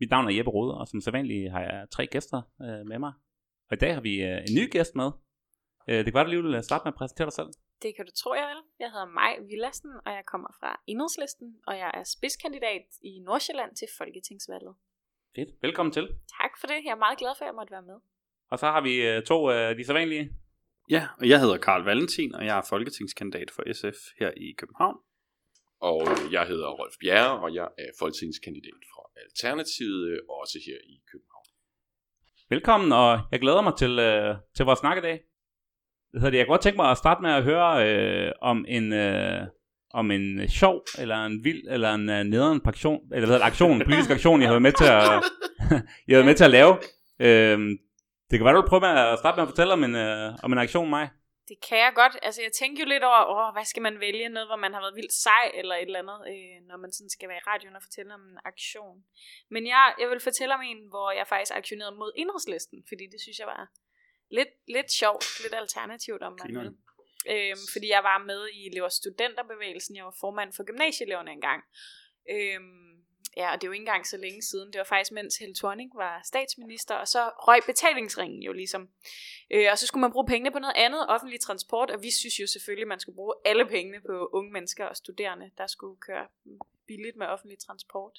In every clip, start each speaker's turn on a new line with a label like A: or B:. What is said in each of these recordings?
A: Mit navn er Jeppe Rode, og som sædvanligt har jeg tre gæster uh, med mig. Og i dag har vi uh, en ny gæst med. Uh, det kan være, du lige vil starte med at præsentere dig selv.
B: Det kan du tro, jeg vil. Jeg hedder Maj Villassen, og jeg kommer fra Enhedslisten, og jeg er spidskandidat i Nordsjælland til Folketingsvalget.
A: Fedt. Velkommen til.
B: Tak for det. Jeg er meget glad for, at jeg måtte være med.
A: Og så har vi uh, to af uh, de sædvanlige.
C: Ja, og jeg hedder Karl Valentin, og jeg er folketingskandidat for SF her i København.
D: Og jeg hedder Rolf Bjerre, og jeg er folketingskandidat for Alternativet, øh, også her i København.
A: Velkommen, og jeg glæder mig til, uh, til vores snak i dag. Det hedder det. Jeg kunne godt tænke mig at starte med at høre uh, om en... Uh, om en sjov, eller en vild, eller en uh, nederen aktion, eller hvad hedder det, aktion, en politisk aktion, jeg havde med til at, jeg havde med til at lave. Uh, det kan være, du vil prøve med at starte med at fortælle om en, uh, om en aktion mig.
B: Det kan jeg godt. Altså, jeg tænker jo lidt over, åh, hvad skal man vælge? Noget, hvor man har været vildt sej, eller et eller andet, øh, når man sådan skal være i radioen og fortælle om en aktion. Men jeg, jeg vil fortælle om en, hvor jeg faktisk aktionerede mod indholdslisten, fordi det synes jeg var lidt, lidt sjovt, lidt alternativt, om man vil. Øhm, fordi jeg var med i elever studenterbevægelsen. Jeg var formand for gymnasieeleverne engang. Øhm, ja, og det er jo ikke engang så længe siden. Det var faktisk, mens Helle Thorning var statsminister, og så røg betalingsringen jo ligesom. Øh, og så skulle man bruge pengene på noget andet, offentlig transport, og vi synes jo selvfølgelig, at man skulle bruge alle pengene på unge mennesker og studerende, der skulle køre billigt med offentlig transport.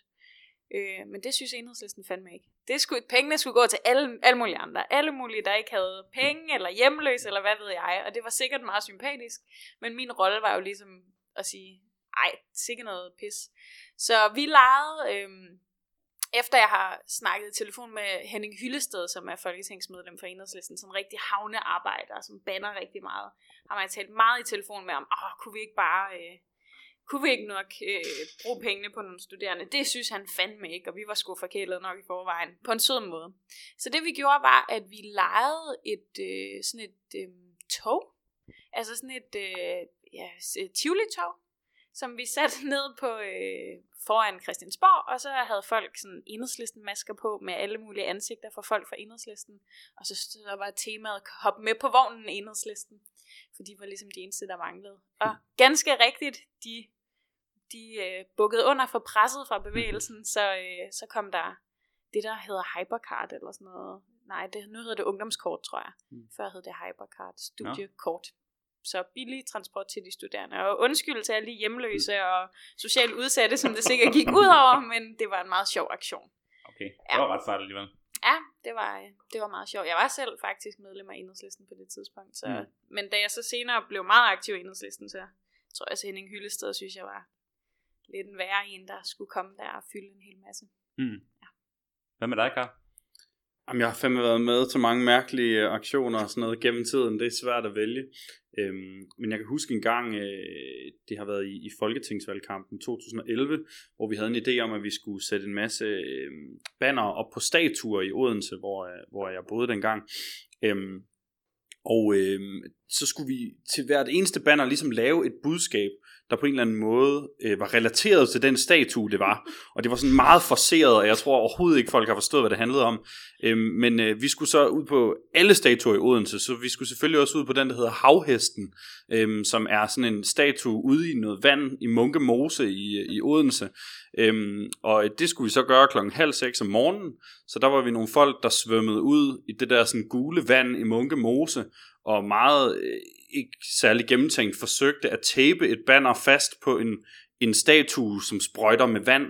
B: Øh, men det synes enhedslisten fandme ikke. Det skulle, pengene skulle gå til alle, alle mulige andre. Alle mulige, der ikke havde penge, eller hjemløse, eller hvad ved jeg. Og det var sikkert meget sympatisk. Men min rolle var jo ligesom at sige, ej, sikkert noget pis. Så vi legede, øhm, efter jeg har snakket i telefon med Henning Hyllested, som er folketingsmedlem for Enhedslisten, som rigtig havnearbejder, som banner rigtig meget, har man talt meget i telefon med om, åh, kunne vi ikke bare, øh, kunne vi ikke nok øh, bruge pengene på nogle studerende? Det synes han fandme ikke, og vi var sgu forkælet nok i forvejen, på en sød måde. Så det vi gjorde var, at vi lejede et, øh, sådan et øh, tog, altså sådan et øh, ja, Tivoli-tog, som vi satte ned på øh, foran Christiansborg, og så havde folk sådan enhedslisten masker på med alle mulige ansigter for folk fra enhedslisten, og så, så var temaet hop med på vognen enhedslisten, for de var ligesom de eneste, der manglede. Og ganske rigtigt, de, de øh, bukkede under for presset fra bevægelsen, så, øh, så kom der det, der hedder Hypercard eller sådan noget. Nej, det, nu hedder det ungdomskort, tror jeg. Mm. Før hed det Hypercard, studiekort. Så billig transport til de studerende. Og undskyld til alle de hjemløse og socialt udsatte, som det sikkert gik ud over, men det var en meget sjov aktion.
A: Okay, det var ja. ret sejt alligevel.
B: Ja, det var, det var meget sjovt. Jeg var selv faktisk medlem af enhedslisten på det tidspunkt. Så, mm. Men da jeg så senere blev meget aktiv i enhedslisten, så tror jeg, at Henning Hyllested synes jeg var lidt en værre en, der skulle komme der og fylde en hel masse.
A: Mm. Ja. Hvad med dig, Karl?
C: Jamen, jeg har fandme været med til mange mærkelige øh, aktioner og sådan noget gennem tiden. Det er svært at vælge. Øhm, men jeg kan huske en gang, øh, det har været i, i Folketingsvalgkampen 2011, hvor vi havde en idé om, at vi skulle sætte en masse øh, banner op på statuer i Odense, hvor, øh, hvor jeg boede dengang. Øhm, og øh, så skulle vi til hvert eneste banner ligesom lave et budskab, der på en eller anden måde øh, var relateret til den statue, det var. Og det var sådan meget forceret, og jeg tror overhovedet ikke, folk har forstået, hvad det handlede om. Øhm, men øh, vi skulle så ud på alle statuer i Odense, så vi skulle selvfølgelig også ud på den, der hedder Havhesten, øhm, som er sådan en statue ude i noget vand i Munke Mose i, i Odense. Øhm, og øh, det skulle vi så gøre klokken halv seks om morgenen, så der var vi nogle folk, der svømmede ud i det der sådan gule vand i Munke Mose, og meget øh, ikke særlig gennemtænkt forsøgte at tape et banner fast på en, en statue, som sprøjter med vand.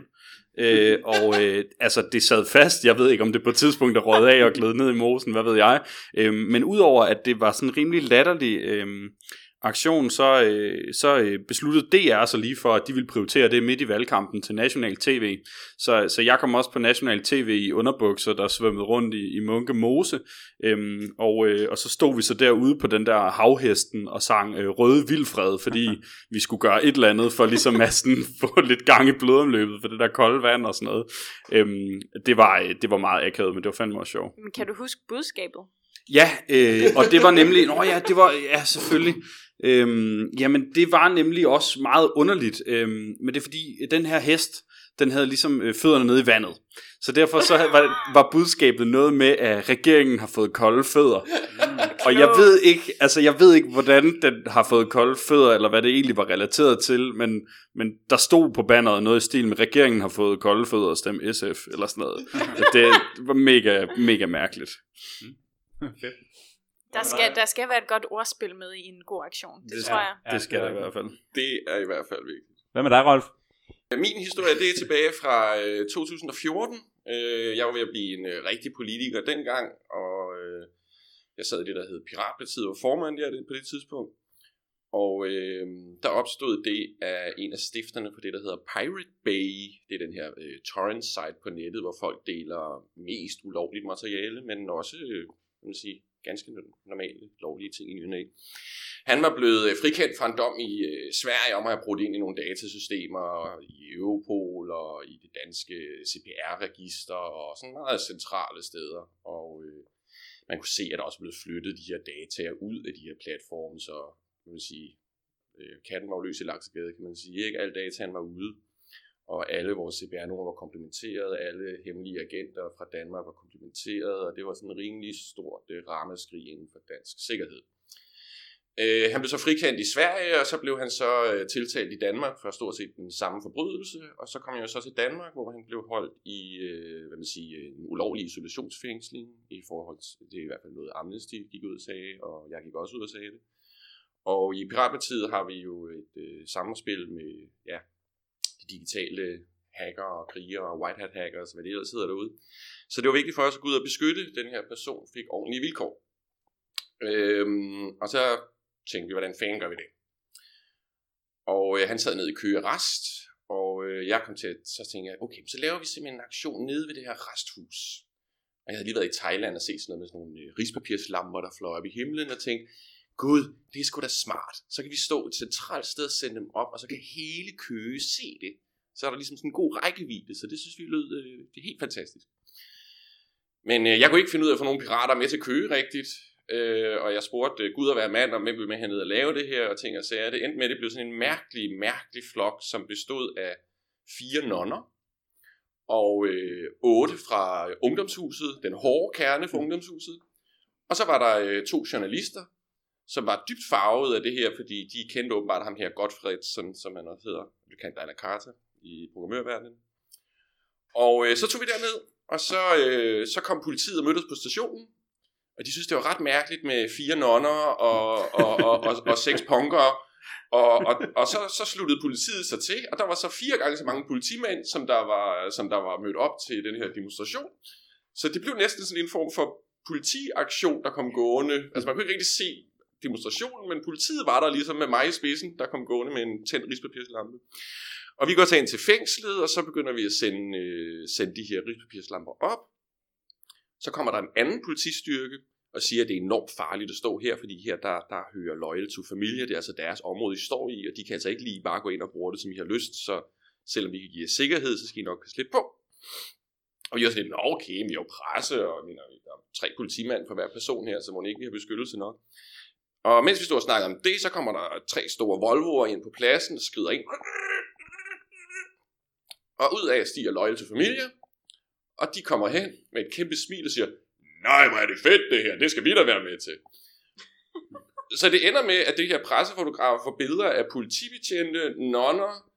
C: Øh, og øh, altså det sad fast, jeg ved ikke om det på et tidspunkt er røget af og gled ned i mosen, hvad ved jeg. Øh, men udover at det var sådan rimelig latterligt øh, aktion, så, øh, så øh, besluttede DR så lige for, at de ville prioritere det midt i valgkampen til national tv. Så, så jeg kom også på national tv i underbukser, der svømmede rundt i, i Munke Mose. Øhm, og, øh, og så stod vi så derude på den der havhesten og sang øh, Røde Vildfred, fordi vi skulle gøre et eller andet for ligesom at sådan, få lidt gang i blodomløbet for det der kolde vand og sådan noget. Øhm, det, var, øh, det var meget akavet, men det var fandme også sjovt.
B: Men kan du huske budskabet?
C: Ja, øh, og det var nemlig, nå ja, det var, ja selvfølgelig, øhm, jamen det var nemlig også meget underligt, øhm, men det er fordi, den her hest, den havde ligesom øh, fødderne nede i vandet. Så derfor så var, var budskabet noget med, at regeringen har fået kolde fødder. Og jeg ved ikke, altså jeg ved ikke, hvordan den har fået kolde fødder, eller hvad det egentlig var relateret til, men, men der stod på banneret noget i stil med, regeringen har fået kolde fødder og stem SF, eller sådan noget. Det var mega, mega mærkeligt.
B: Der skal, der skal være et godt ordspil med i en god aktion. Det, det tror jeg.
C: Det skal der i hvert fald.
D: Det er i hvert fald vigtigt.
A: Hvad med dig, Rolf?
D: Min historie, det er tilbage fra øh, 2014. Øh, jeg var ved at blive en øh, rigtig politiker dengang, og øh, jeg sad i det, der hed Piratpartiet, og var formand der på det tidspunkt. Og øh, der opstod det af en af stifterne på det, der hedder Pirate Bay. Det er den her øh, torrent site på nettet, hvor folk deler mest ulovligt materiale, men også, øh, kan man sige, ganske normale, lovlige ting i nyerne. Han var blevet øh, frikendt fra en dom i øh, Sverige om at have brugt ind i nogle datasystemer i Europol og i det danske CPR-register og sådan meget centrale steder. Og øh, man kunne se, at der også blev flyttet de her data ud af de her platforme, så kan man sige, øh, katten var jo løs i laksegade, kan man sige. Ikke alle dataen var ude og alle vores CPR-numre var komplementeret, alle hemmelige agenter fra Danmark var komplementeret, og det var sådan en rimelig stort uh, rammeskrig inden for dansk sikkerhed. Øh, han blev så frikendt i Sverige, og så blev han så øh, tiltalt i Danmark for stort set den samme forbrydelse, og så kom han jo så til Danmark, hvor han blev holdt i øh, hvad man siger, en ulovlig isolationsfængsling i forhold til, det er i hvert fald noget Amnesty gik ud og sagde, og jeg gik også ud og sagde det. Og i Piratpartiet har vi jo et øh, samspil med ja, digitale hacker og krigere og white hat hackers, hvad det ellers hedder derude. Så det var vigtigt for os at gå ud og beskytte, den her person fik ordentlige vilkår. Øhm, og så tænkte vi, hvordan fanden gør vi det? Og øh, han sad nede i Køge Rest, og øh, jeg kom til, så tænkte jeg, okay, så laver vi simpelthen en aktion nede ved det her resthus. Og jeg havde lige været i Thailand og set sådan noget med sådan nogle øh, rispapirslampere, der fløj op i himlen, og tænkte, gud, det er sgu da smart. Så kan vi stå et centralt sted og sende dem op, og så kan hele Køge se det. Så er der ligesom sådan en god rækkevidde, så det synes vi lød øh, det er helt fantastisk. Men øh, jeg kunne ikke finde ud af at få nogle pirater med til Køge rigtigt. Øh, og jeg spurgte øh, Gud at være mand, om hvem vil med hernede og lave det her, og ting og sager. Det endte med, at det blev sådan en mærkelig, mærkelig flok, som bestod af fire nonner, og øh, otte fra øh, ungdomshuset, den hårde kerne fra ungdomshuset. Og så var der øh, to journalister, som var dybt farvet af det her, fordi de kendte åbenbart ham her, Godfredsen, som han også hedder, vi kendte a carte i programmørverdenen. Og øh, så tog vi derned, og så, øh, så kom politiet og mødtes på stationen, og de synes, det var ret mærkeligt med fire nonner og, og, og, og, og seks punkere, og, og, og så, så sluttede politiet sig til, og der var så fire gange så mange politimænd, som der var, som der var mødt op til den her demonstration. Så det blev næsten sådan en form for politiaktion, der kom gående. Altså man kunne ikke rigtig se demonstrationen, men politiet var der ligesom med mig i spidsen, der kom gående med en tændt rispapirslampe. Og vi går så ind til fængslet, og så begynder vi at sende, øh, sende de her rispapirslamper op. Så kommer der en anden politistyrke og siger, at det er enormt farligt at stå her, fordi her der, der hører Loyal to Familie, det er altså deres område, I står i, og de kan altså ikke lige bare gå ind og bruge det, som I har lyst, så selvom vi kan give jer sikkerhed, så skal I nok slippe på. Og vi er sådan lidt, okay, vi er jo presse, og mener, der er tre politimænd for hver person her, så må ikke vi har beskyttelse nok. Og mens vi stod og snakkede om det, så kommer der tre store Volvoer ind på pladsen, der skrider ind. Og ud af stiger Loyal til familie, og de kommer hen med et kæmpe smil og siger, nej, hvor er det fedt det her, det skal vi da være med til. Så det ender med, at det her pressefotografer får billeder af politibetjente, nonner,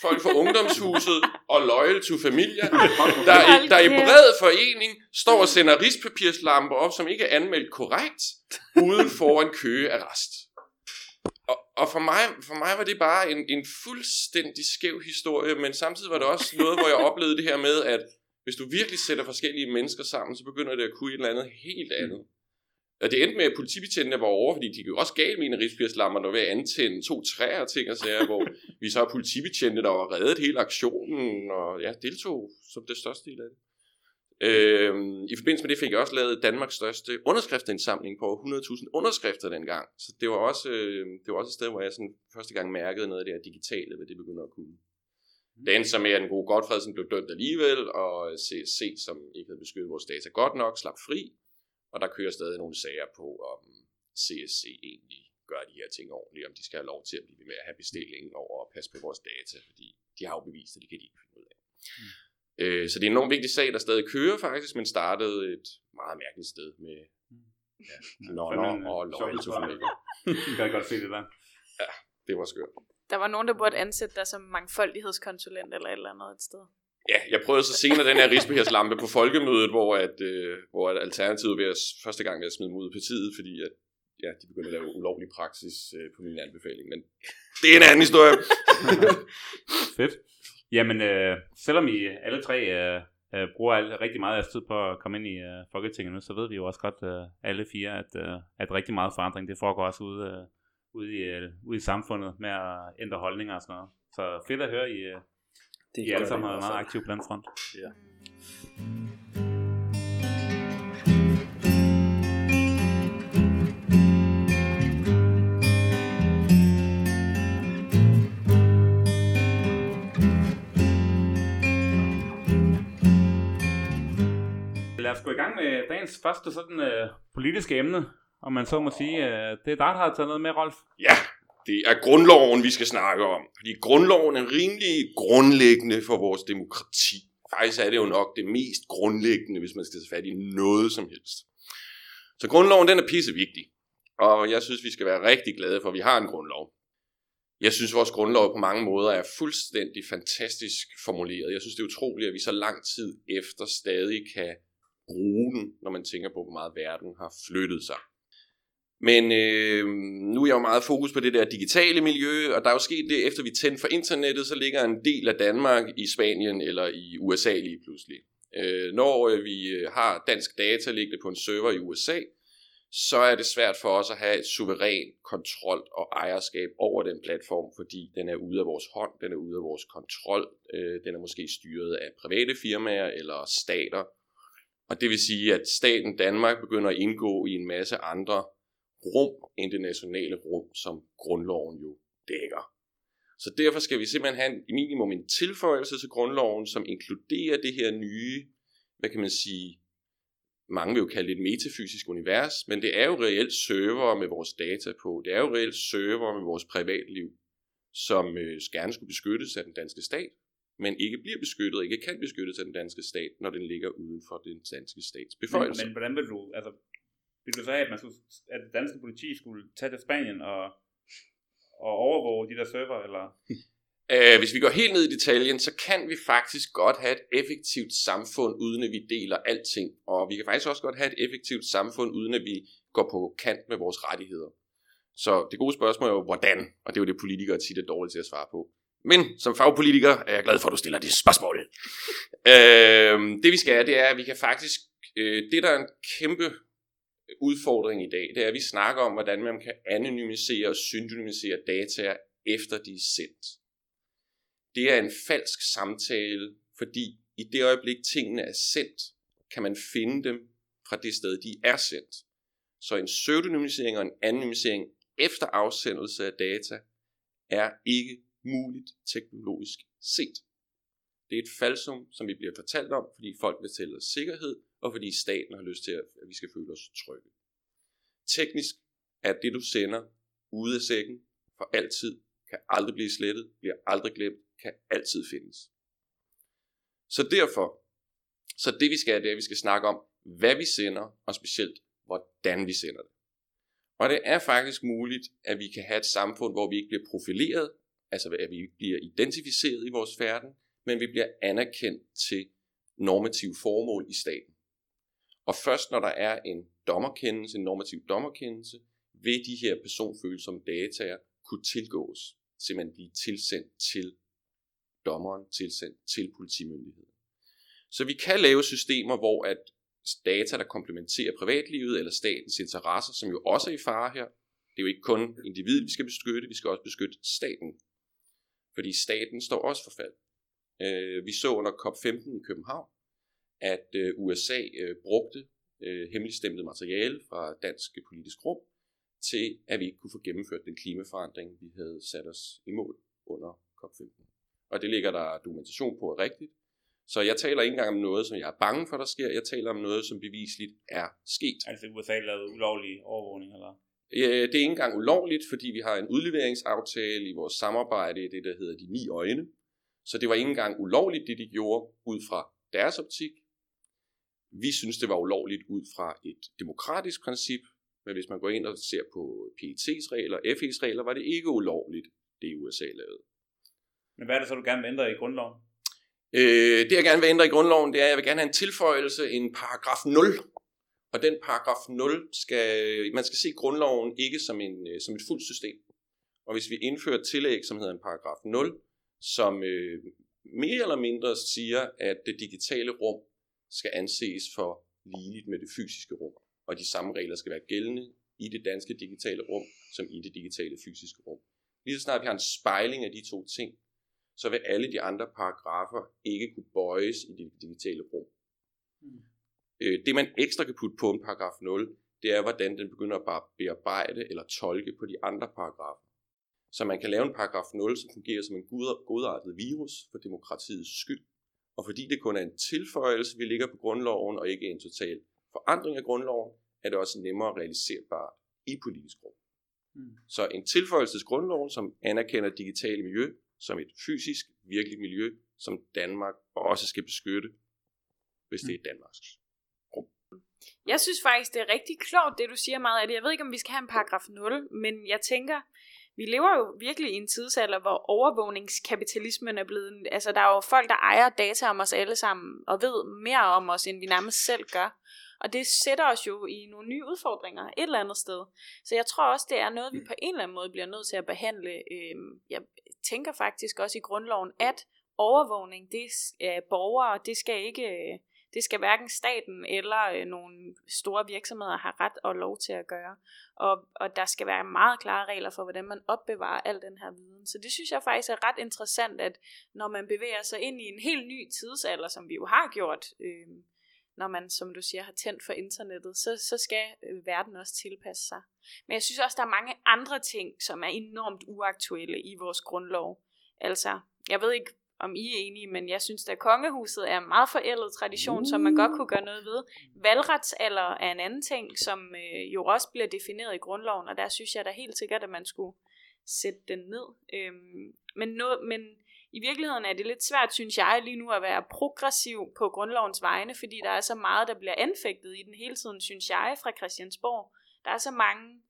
D: folk fra ungdomshuset og Loyal to Familia, der, i, der i bred forening står og sender rispapirslampper op, som ikke er anmeldt korrekt, uden for en køge af rest. Og, og for, mig, for mig var det bare en, en fuldstændig skæv historie, men samtidig var det også noget, hvor jeg oplevede det her med, at hvis du virkelig sætter forskellige mennesker sammen, så begynder det at kunne et eller andet helt andet. Og det endte med, at politibetjentene var over, fordi de gik også galt med en af rigsfyrslammerne og ved at antænde to træer og ting og sager, hvor vi så har politibetjente, der var reddet hele aktionen, og ja, deltog som det største del af det. Øh, I forbindelse med det fik jeg også lavet Danmarks største underskriftsindsamling på 100.000 underskrifter dengang. Så det var, også, øh, det var også et sted, hvor jeg sådan første gang mærkede noget af det her digitale, hvad det begynder at kunne. Det endte så med, at den gode Godfredsen blev dømt alligevel, og CSC, som ikke havde beskyttet vores data godt nok, slap fri. Og der kører stadig nogle sager på, om CSC egentlig gør de her ting ordentligt, om de skal have lov til at blive ved med at have bestillingen over at passe på vores data, fordi de har jo bevist, at det kan de ikke finde ud af. Mm. Øh, så det er en enormt vigtig sag, der stadig kører faktisk, men startede et meget mærkeligt sted med ja, nonner og løgn til familie.
A: Du kan godt se det der.
D: Ja, det var skørt.
B: Der var nogen, der burde ansætte dig som mangfoldighedskonsulent eller et eller andet et sted.
D: Ja, jeg prøvede så senere den her rigsbeherslampe på folkemødet, hvor, at, øh, hvor at Alternativet ved at, første gang ved at smide mig ud af partiet, fordi at, ja, de begyndte at lave ulovlig praksis øh, på min anbefaling. Men det er en anden historie.
A: Fedt. Jamen, øh, selvom I alle tre øh, øh, bruger al, rigtig meget af tid på at komme ind i øh, Folketinget nu, så ved vi jo også godt øh, alle fire, at, øh, at rigtig meget forandring, det foregår også ude, øh, ude, i, øh, ude i samfundet med at ændre holdninger og sådan noget. Så fedt at høre, I, øh, det I alle sammen er meget aktive på den front.
C: Ja.
A: Lad os gå i gang med dagens første sådan uh, politiske emne, om man så må sige. Uh, det er dig, der har taget noget med, Rolf.
D: Ja, det er grundloven, vi skal snakke om. Fordi grundloven er rimelig grundlæggende for vores demokrati. Faktisk er det jo nok det mest grundlæggende, hvis man skal tage fat i noget som helst. Så grundloven, den er pissevigtig. Og jeg synes, vi skal være rigtig glade for, at vi har en grundlov. Jeg synes, vores grundlov på mange måder er fuldstændig fantastisk formuleret. Jeg synes, det er utroligt, at vi så lang tid efter stadig kan bruge den, når man tænker på, hvor meget verden har flyttet sig. Men øh, nu er jeg jo meget fokus på det der digitale miljø, og der er jo sket det, efter vi tændte for internettet, så ligger en del af Danmark i Spanien eller i USA lige pludselig. Øh, når øh, vi øh, har dansk data liggende på en server i USA, så er det svært for os at have et suveræn kontrol og ejerskab over den platform, fordi den er ude af vores hånd, den er ude af vores kontrol, øh, den er måske styret af private firmaer eller stater, og det vil sige, at staten Danmark begynder at indgå i en masse andre rum end det nationale rum, som grundloven jo dækker. Så derfor skal vi simpelthen have en minimum en tilføjelse til grundloven, som inkluderer det her nye, hvad kan man sige, mange vil jo kalde det et metafysisk univers, men det er jo reelt server med vores data på. Det er jo reelt server med vores privatliv, som øh, gerne skulle beskyttes af den danske stat, men ikke bliver beskyttet ikke kan beskyttes af den danske stat, når den ligger uden for den danske stats beføjelse.
A: Men, men hvordan vil du, altså, vil du sige, at, man skulle, at det danske politi skulle tage til Spanien og, og overvåge de der server, eller?
D: Øh, hvis vi går helt ned i detaljen, så kan vi faktisk godt have et effektivt samfund, uden at vi deler alting. Og vi kan faktisk også godt have et effektivt samfund, uden at vi går på kant med vores rettigheder. Så det gode spørgsmål er jo, hvordan? Og det er jo det, politikere tit er dårlige til at svare på. Men som fagpolitiker er jeg glad for, at du stiller det spørgsmål. øh, det vi skal, det er, at vi kan faktisk... Øh, det, der er en kæmpe udfordring i dag, det er, at vi snakker om, hvordan man kan anonymisere og synonymisere data, efter de er sendt. Det er en falsk samtale, fordi i det øjeblik, tingene er sendt, kan man finde dem fra det sted, de er sendt. Så en pseudonymisering og en anonymisering efter afsendelse af data er ikke muligt teknologisk set. Det er et falsum, som vi bliver fortalt om, fordi folk vil tælle os sikkerhed, og fordi staten har lyst til, at vi skal føle os trygge. Teknisk er det, du sender ude af sækken for altid, kan aldrig blive slettet, bliver aldrig glemt, kan altid findes. Så derfor, så det vi skal, det er, at vi skal snakke om, hvad vi sender, og specielt, hvordan vi sender det. Og det er faktisk muligt, at vi kan have et samfund, hvor vi ikke bliver profileret altså at vi ikke bliver identificeret i vores færden, men vi bliver anerkendt til normative formål i staten. Og først når der er en dommerkendelse, en normativ dommerkendelse, vil de her personfølsomme data kunne tilgås, simpelthen blive tilsendt til dommeren, tilsendt til politimyndigheden. Så vi kan lave systemer, hvor at data, der komplementerer privatlivet eller statens interesser, som jo også er i fare her. Det er jo ikke kun individet, vi skal beskytte, vi skal også beskytte staten. Fordi staten står også for fald. Øh, vi så under COP15 i København, at øh, USA øh, brugte øh, hemmeligstemplet materiale fra dansk politisk rum til, at vi ikke kunne få gennemført den klimaforandring, vi havde sat os i mål under COP15. Og det ligger der dokumentation på er rigtigt. Så jeg taler ikke engang om noget, som jeg er bange for, der sker. Jeg taler om noget, som bevisligt er sket.
A: Altså USA lavede ulovlig overvågning, eller?
D: Det er ikke engang ulovligt, fordi vi har en udleveringsaftale i vores samarbejde, det der hedder de ni øjne. Så det var ikke engang ulovligt, det de gjorde, ud fra deres optik. Vi synes, det var ulovligt ud fra et demokratisk princip, men hvis man går ind og ser på PET's regler, FE's regler, var det ikke ulovligt, det USA lavede.
A: Men hvad er det så, du gerne vil ændre i grundloven?
D: Øh, det jeg gerne vil ændre i grundloven, det er, at jeg vil gerne have en tilføjelse, en paragraf 0. Og den paragraf 0 skal, man skal se grundloven ikke som, en, øh, som et fuldt system. Og hvis vi indfører et tillæg, som hedder en paragraf 0, som øh, mere eller mindre siger, at det digitale rum skal anses for ligeligt med det fysiske rum, og de samme regler skal være gældende i det danske digitale rum, som i det digitale fysiske rum. Lige så snart vi har en spejling af de to ting, så vil alle de andre paragrafer ikke kunne bøjes i det digitale rum. Mm. Det man ekstra kan putte på en paragraf 0, det er, hvordan den begynder at bare bearbejde eller tolke på de andre paragrafer. Så man kan lave en paragraf 0, som fungerer som en godartet virus for demokratiets skyld. Og fordi det kun er en tilføjelse, vi ligger på grundloven, og ikke en total forandring af grundloven, er det også nemmere realiserbart i politisk rum. Mm. Så en tilføjelse til grundloven, som anerkender digitale miljø som et fysisk, virkeligt miljø, som Danmark også skal beskytte, hvis det er Danmarks rum.
B: Jeg synes faktisk, det er rigtig klogt, det du siger meget af det. Jeg ved ikke, om vi skal have en paragraf 0, men jeg tænker, vi lever jo virkelig i en tidsalder, hvor overvågningskapitalismen er blevet... Altså, der er jo folk, der ejer data om os alle sammen, og ved mere om os, end vi nærmest selv gør. Og det sætter os jo i nogle nye udfordringer et eller andet sted. Så jeg tror også, det er noget, vi på en eller anden måde bliver nødt til at behandle. Øhm, jeg tænker faktisk også i grundloven, at overvågning, det er borgere, det skal ikke... Det skal hverken staten eller øh, nogle store virksomheder have ret og lov til at gøre. Og, og der skal være meget klare regler for, hvordan man opbevarer al den her viden. Så det synes jeg faktisk er ret interessant, at når man bevæger sig ind i en helt ny tidsalder, som vi jo har gjort, øh, når man, som du siger, har tændt for internettet, så, så skal øh, verden også tilpasse sig. Men jeg synes også, der er mange andre ting, som er enormt uaktuelle i vores grundlov. Altså, jeg ved ikke, om I er enige, men jeg synes, at kongehuset er en meget forældet tradition, som man godt kunne gøre noget ved. Valgretsalder er en anden ting, som øh, jo også bliver defineret i grundloven, og der synes jeg da helt sikkert, at man skulle sætte den ned. Øhm, men, no, men i virkeligheden er det lidt svært, synes jeg, lige nu at være progressiv på grundlovens vegne, fordi der er så meget, der bliver anfægtet i den hele tiden, synes jeg, fra Christiansborg. Der er så mange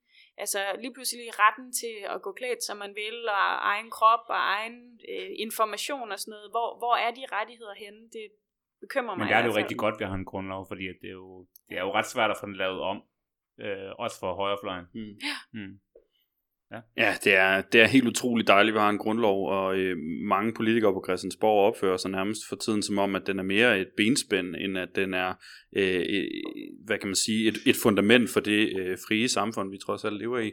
B: altså lige pludselig retten til at gå klædt, som man vil, og egen krop og egen øh, information og sådan noget. Hvor, hvor er de rettigheder henne? Det bekymrer mig
A: Men der er det jo rigtig godt, at vi har en grundlov, fordi det er, jo, det er jo ret svært at få den lavet om, øh, også for højrefløjen. Mm. Ja. Mm.
C: Ja, ja det, er, det er helt utroligt dejligt, at vi har en grundlov, og øh, mange politikere på Christiansborg opfører sig nærmest for tiden som om, at den er mere et benspænd, end at den er, øh, hvad kan man sige, et, et fundament for det øh, frie samfund, vi trods alt lever i.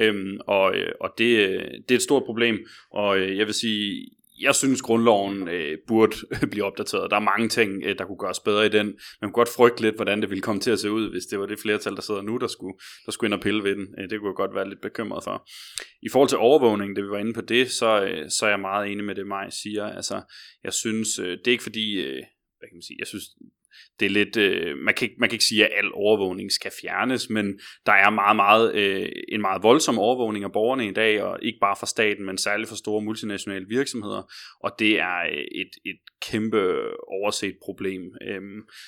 C: Øhm, og øh, og det, øh, det er et stort problem, og øh, jeg vil sige, jeg synes, grundloven øh, burde blive opdateret. Der er mange ting, øh, der kunne gøres bedre i den. Man kunne godt frygte lidt, hvordan det ville komme til at se ud, hvis det var det flertal, der sidder nu, der skulle, der skulle ind og pille ved den. Øh, det kunne jeg godt være lidt bekymret for. I forhold til overvågning, det vi var inde på det, så, øh, så er jeg meget enig med det, Maj siger. Altså, jeg synes, øh, det er ikke fordi... Øh, hvad kan man sige, jeg synes, det er lidt, øh, man, kan ikke, man kan ikke sige, at al overvågning skal fjernes, men der er meget, meget, øh, en meget voldsom overvågning af borgerne i dag, og ikke bare fra staten, men særligt fra store multinationale virksomheder, og det er øh, et, et kæmpe overset problem, øh,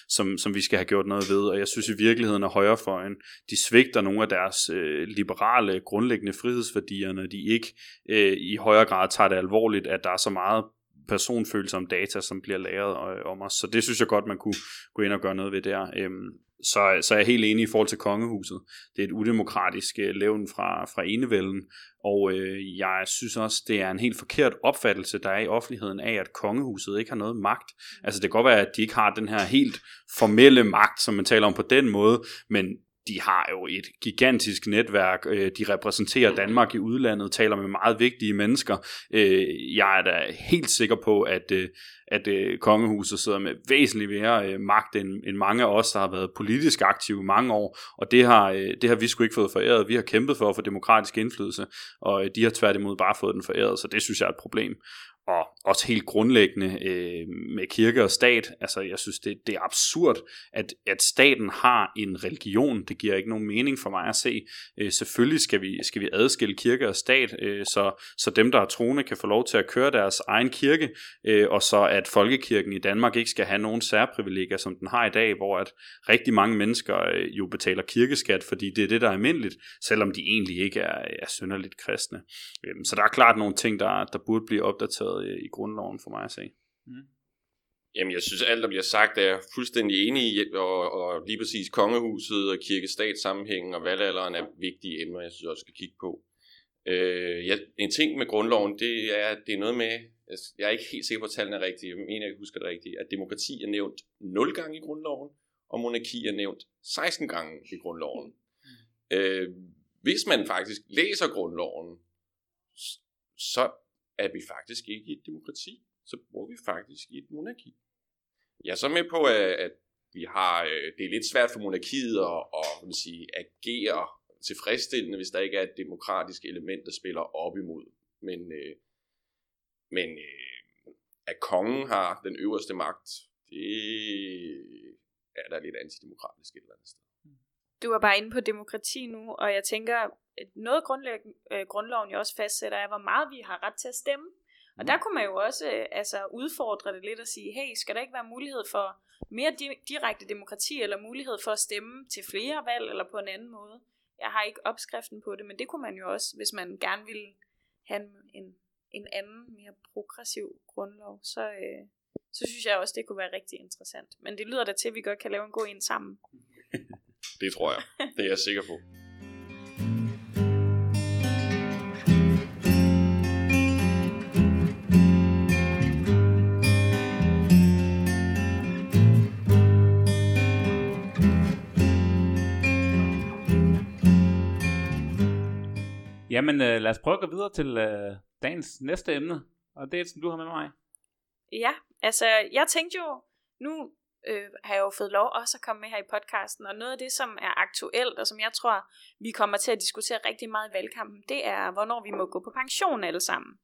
C: som, som vi skal have gjort noget ved, og jeg synes i virkeligheden at højrefløjen, de svigter nogle af deres øh, liberale, grundlæggende frihedsværdier, når de ikke øh, i højere grad tager det alvorligt, at der er så meget personfølsomme data, som bliver lagret øh, om os. Så det synes jeg godt, man kunne gå ind og gøre noget ved der. Øhm, så, så er jeg helt enig i forhold til kongehuset. Det er et udemokratisk øh, levn fra, fra enevælden, og øh, jeg synes også, det er en helt forkert opfattelse, der er i offentligheden af, at kongehuset ikke har noget magt. Altså det kan godt være, at de ikke har den her helt formelle magt, som man taler om på den måde, men de har jo et gigantisk netværk, øh, de repræsenterer Danmark i udlandet, taler med meget vigtige mennesker. Øh, jeg er da helt sikker på, at, øh, øh, at kongehuset sidder med væsentligt mere øh, magt end, end mange af os, der har været politisk aktive i mange år, og det har, øh, det har vi sgu ikke fået foræret. Vi har kæmpet for at få demokratisk indflydelse, og øh, de har tværtimod bare fået den foræret, så det synes jeg er et problem og også helt grundlæggende øh, med kirke og stat. Altså, jeg synes, det, det er absurd, at, at staten har en religion. Det giver ikke nogen mening for mig at se. Øh, selvfølgelig skal vi, skal vi adskille kirke og stat, øh, så, så dem, der er troende, kan få lov til at køre deres egen kirke, øh, og så at at folkekirken i Danmark ikke skal have nogen særprivilegier, som den har i dag, hvor at rigtig mange mennesker øh, jo betaler kirkeskat, fordi det er det, der er almindeligt, selvom de egentlig ikke er, er synderligt kristne. Øhm, så der er klart nogle ting, der, der burde blive opdateret øh, i, grundloven for mig at se. Mm.
D: Jamen, jeg synes, alt, der bliver sagt, er jeg fuldstændig enig i, og, og lige præcis kongehuset og kirkestatssammenhængen og valgalderen er vigtige emner, jeg synes også skal kigge på. Øh, ja, en ting med grundloven, det er, det er noget med, jeg er ikke helt sikker på, at tallene er rigtige, jeg mener, jeg husker det rigtigt, at demokrati er nævnt 0 gange i grundloven, og monarki er nævnt 16 gange i grundloven. Mm. Øh, hvis man faktisk læser grundloven, så er vi faktisk ikke i et demokrati, så bor vi faktisk i et monarki. Jeg er så med på, at vi har, øh, det er lidt svært for monarkiet at, at at sige, agere tilfredsstillende, hvis der ikke er et demokratisk element, der spiller op imod. Men, øh, men øh, at kongen har den øverste magt, det er der lidt antidemokratisk et eller andet sted.
B: Du er bare inde på demokrati nu, og jeg tænker, noget øh, grundloven jo også fastsætter er, hvor meget vi har ret til at stemme. Og der kunne man jo også øh, altså, udfordre det lidt og sige, hey, skal der ikke være mulighed for mere di- direkte demokrati, eller mulighed for at stemme til flere valg, eller på en anden måde? Jeg har ikke opskriften på det, men det kunne man jo også, hvis man gerne ville have en, en anden, mere progressiv grundlov, så, øh, så synes jeg også, det kunne være rigtig interessant. Men det lyder da til, at vi godt kan lave en god en sammen.
D: Det tror jeg. Det er jeg sikker på.
A: Jamen, øh, lad os prøve at gå videre til øh, dagens næste emne, og det er, som du har med mig.
B: Ja, altså, jeg tænkte jo, nu øh, har jeg jo fået lov også at komme med her i podcasten, og noget af det, som er aktuelt, og som jeg tror, vi kommer til at diskutere rigtig meget i valgkampen, det er, hvornår vi må gå på pension alle sammen.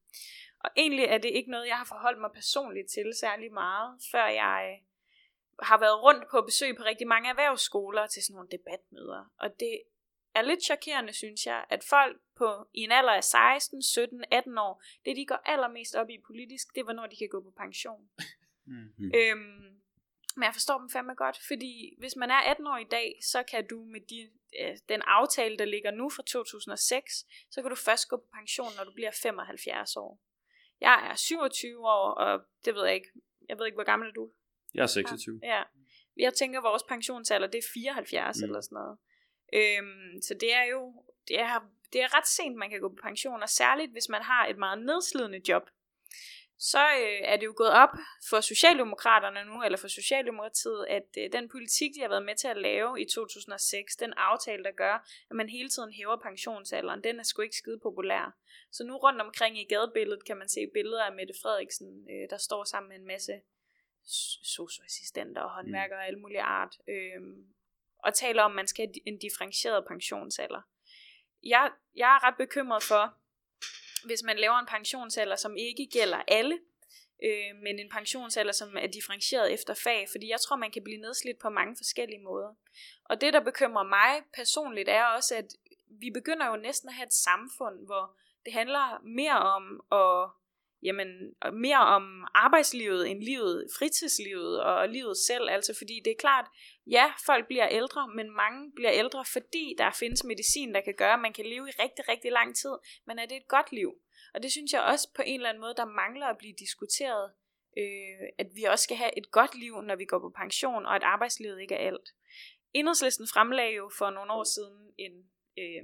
B: Og egentlig er det ikke noget, jeg har forholdt mig personligt til særlig meget, før jeg øh, har været rundt på besøg på rigtig mange erhvervsskoler til sådan nogle debatmøder. Og det er lidt chokerende, synes jeg, at folk på i en alder af 16, 17, 18 år, det de går allermest op i politisk, det er, hvornår de kan gå på pension. Mm. Øhm, men jeg forstår dem fandme godt, fordi hvis man er 18 år i dag, så kan du med de, øh, den aftale, der ligger nu fra 2006, så kan du først gå på pension, når du bliver 75 år. Jeg er 27 år, og det ved jeg ikke. Jeg ved ikke, hvor gammel er du?
C: Jeg er 26.
B: Ja. Jeg tænker, at vores pensionsalder, det er 74 mm. eller sådan noget. Øhm, så det er jo det er, det er ret sent, man kan gå på pension, og særligt hvis man har et meget nedslidende job så øh, er det jo gået op for Socialdemokraterne nu, eller for Socialdemokratiet, at øh, den politik, de har været med til at lave i 2006, den aftale, der gør, at man hele tiden hæver pensionsalderen, den er sgu ikke skide populær. Så nu rundt omkring i gadebilledet kan man se billeder af Mette Frederiksen, øh, der står sammen med en masse socioassistenter og håndværkere og alle mulige art, øh, og taler om, at man skal have en differentieret pensionsalder. Jeg, jeg er ret bekymret for, hvis man laver en pensionsalder, som ikke gælder alle, øh, men en pensionsalder, som er differentieret efter fag, fordi jeg tror, man kan blive nedslidt på mange forskellige måder. Og det, der bekymrer mig personligt, er også, at vi begynder jo næsten at have et samfund, hvor det handler mere om at jamen, mere om arbejdslivet end livet, fritidslivet og livet selv. Altså fordi det er klart, ja, folk bliver ældre, men mange bliver ældre, fordi der findes medicin, der kan gøre, at man kan leve i rigtig, rigtig lang tid. Men er det et godt liv? Og det synes jeg også på en eller anden måde, der mangler at blive diskuteret. Øh, at vi også skal have et godt liv, når vi går på pension, og at arbejdslivet ikke er alt. Enhedslisten fremlagde jo for nogle år siden en, øh,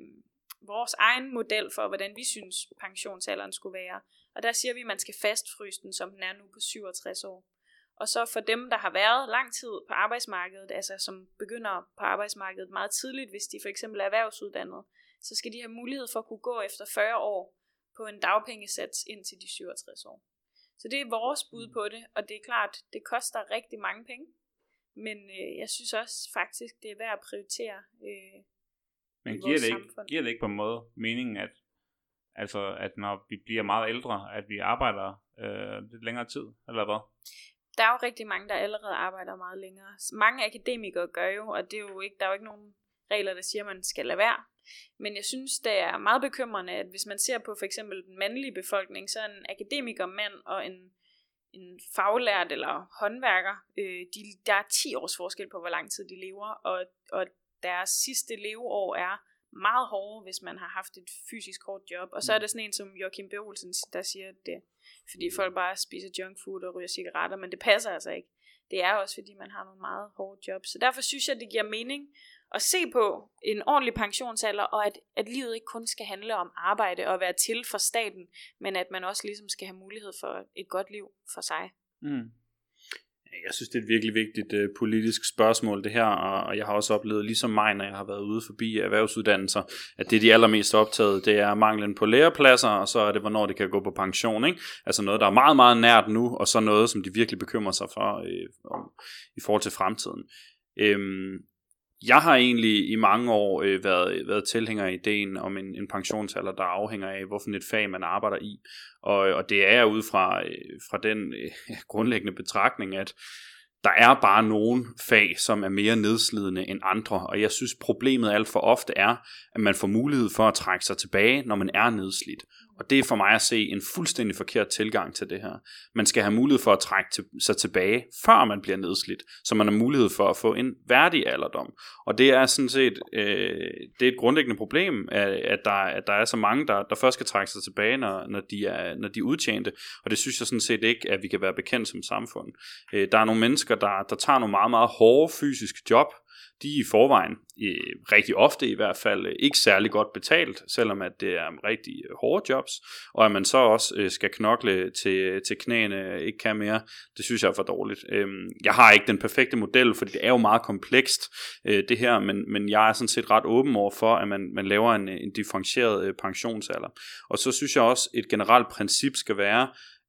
B: vores egen model for, hvordan vi synes pensionsalderen skulle være. Og der siger vi, at man skal fastfryse den, som den er nu på 67 år. Og så for dem, der har været lang tid på arbejdsmarkedet, altså som begynder på arbejdsmarkedet meget tidligt, hvis de for eksempel er erhvervsuddannet, så skal de have mulighed for at kunne gå efter 40 år på en dagpengesats indtil de 67 år. Så det er vores bud på det, og det er klart, det koster rigtig mange penge. Men øh, jeg synes også faktisk, det er værd at prioritere øh,
A: Men giver det, ikke,
B: samfund.
A: giver det ikke på en måde meningen, at, altså, at når vi bliver meget ældre, at vi arbejder øh, lidt længere tid, eller hvad?
B: Der er jo rigtig mange, der allerede arbejder meget længere. Mange akademikere gør jo, og det er jo ikke, der er jo ikke nogen regler, der siger, at man skal lade være. Men jeg synes, det er meget bekymrende, at hvis man ser på for eksempel den mandlige befolkning, så er en akademiker mand og en, en faglært eller håndværker, øh, de, der er 10 års forskel på, hvor lang tid de lever, og, og deres sidste leveår er meget hårde, hvis man har haft et fysisk hårdt job. Og så er der sådan en som Joachim B. Olsen, der siger, det fordi folk bare spiser junk food og ryger cigaretter, men det passer altså ikke. Det er også, fordi man har nogle meget hårde jobs. Så derfor synes jeg, det giver mening at se på en ordentlig pensionsalder, og at, at livet ikke kun skal handle om arbejde og være til for staten, men at man også ligesom skal have mulighed for et godt liv for sig.
A: Mm.
C: Jeg synes, det er et virkelig vigtigt øh, politisk spørgsmål, det her, og, og jeg har også oplevet, ligesom mig, når jeg har været ude forbi erhvervsuddannelser, at det, de er allermest optaget, det er manglen på lærepladser, og så er det, hvornår det kan gå på pension. Ikke? Altså noget, der er meget, meget nært nu, og så noget, som de virkelig bekymrer sig for øh, om, i forhold til fremtiden. Øhm, jeg har egentlig i mange år øh, været, været tilhænger af ideen om en, en pensionsalder, der afhænger af, hvorfor et fag man arbejder i. Og, og det er ud fra, øh, fra den øh, grundlæggende betragtning, at der er bare nogle fag, som er mere nedslidende end andre, og jeg synes problemet alt for ofte er, at man får mulighed for at trække sig tilbage, når man er nedslidt. Og det er for mig at se en fuldstændig forkert tilgang til det her. Man skal have mulighed for at trække til, sig tilbage, før man bliver nedslidt, så man har mulighed for at få en værdig alderdom. Og det er sådan set øh, det er et grundlæggende problem, at, at, der, at der er så mange, der, der først skal trække sig tilbage, når, når, de er, når de er udtjente. Og det synes jeg sådan set ikke, at vi kan være bekendt som samfund. Øh, der er nogle mennesker, der, der tager nogle meget, meget hårde fysiske job, de er i forvejen, øh, rigtig ofte i hvert fald, øh, ikke særlig godt betalt, selvom at det er rigtig øh, hårde jobs, og at man så også øh, skal knokle til, til knæene, ikke kan mere, det synes jeg er for dårligt. Øh, jeg har ikke den perfekte model, for det er jo meget komplekst, øh, det her, men, men jeg er sådan set ret åben over for, at man, man laver en, en differentieret øh, pensionsalder. Og så synes jeg også, et generelt princip skal være,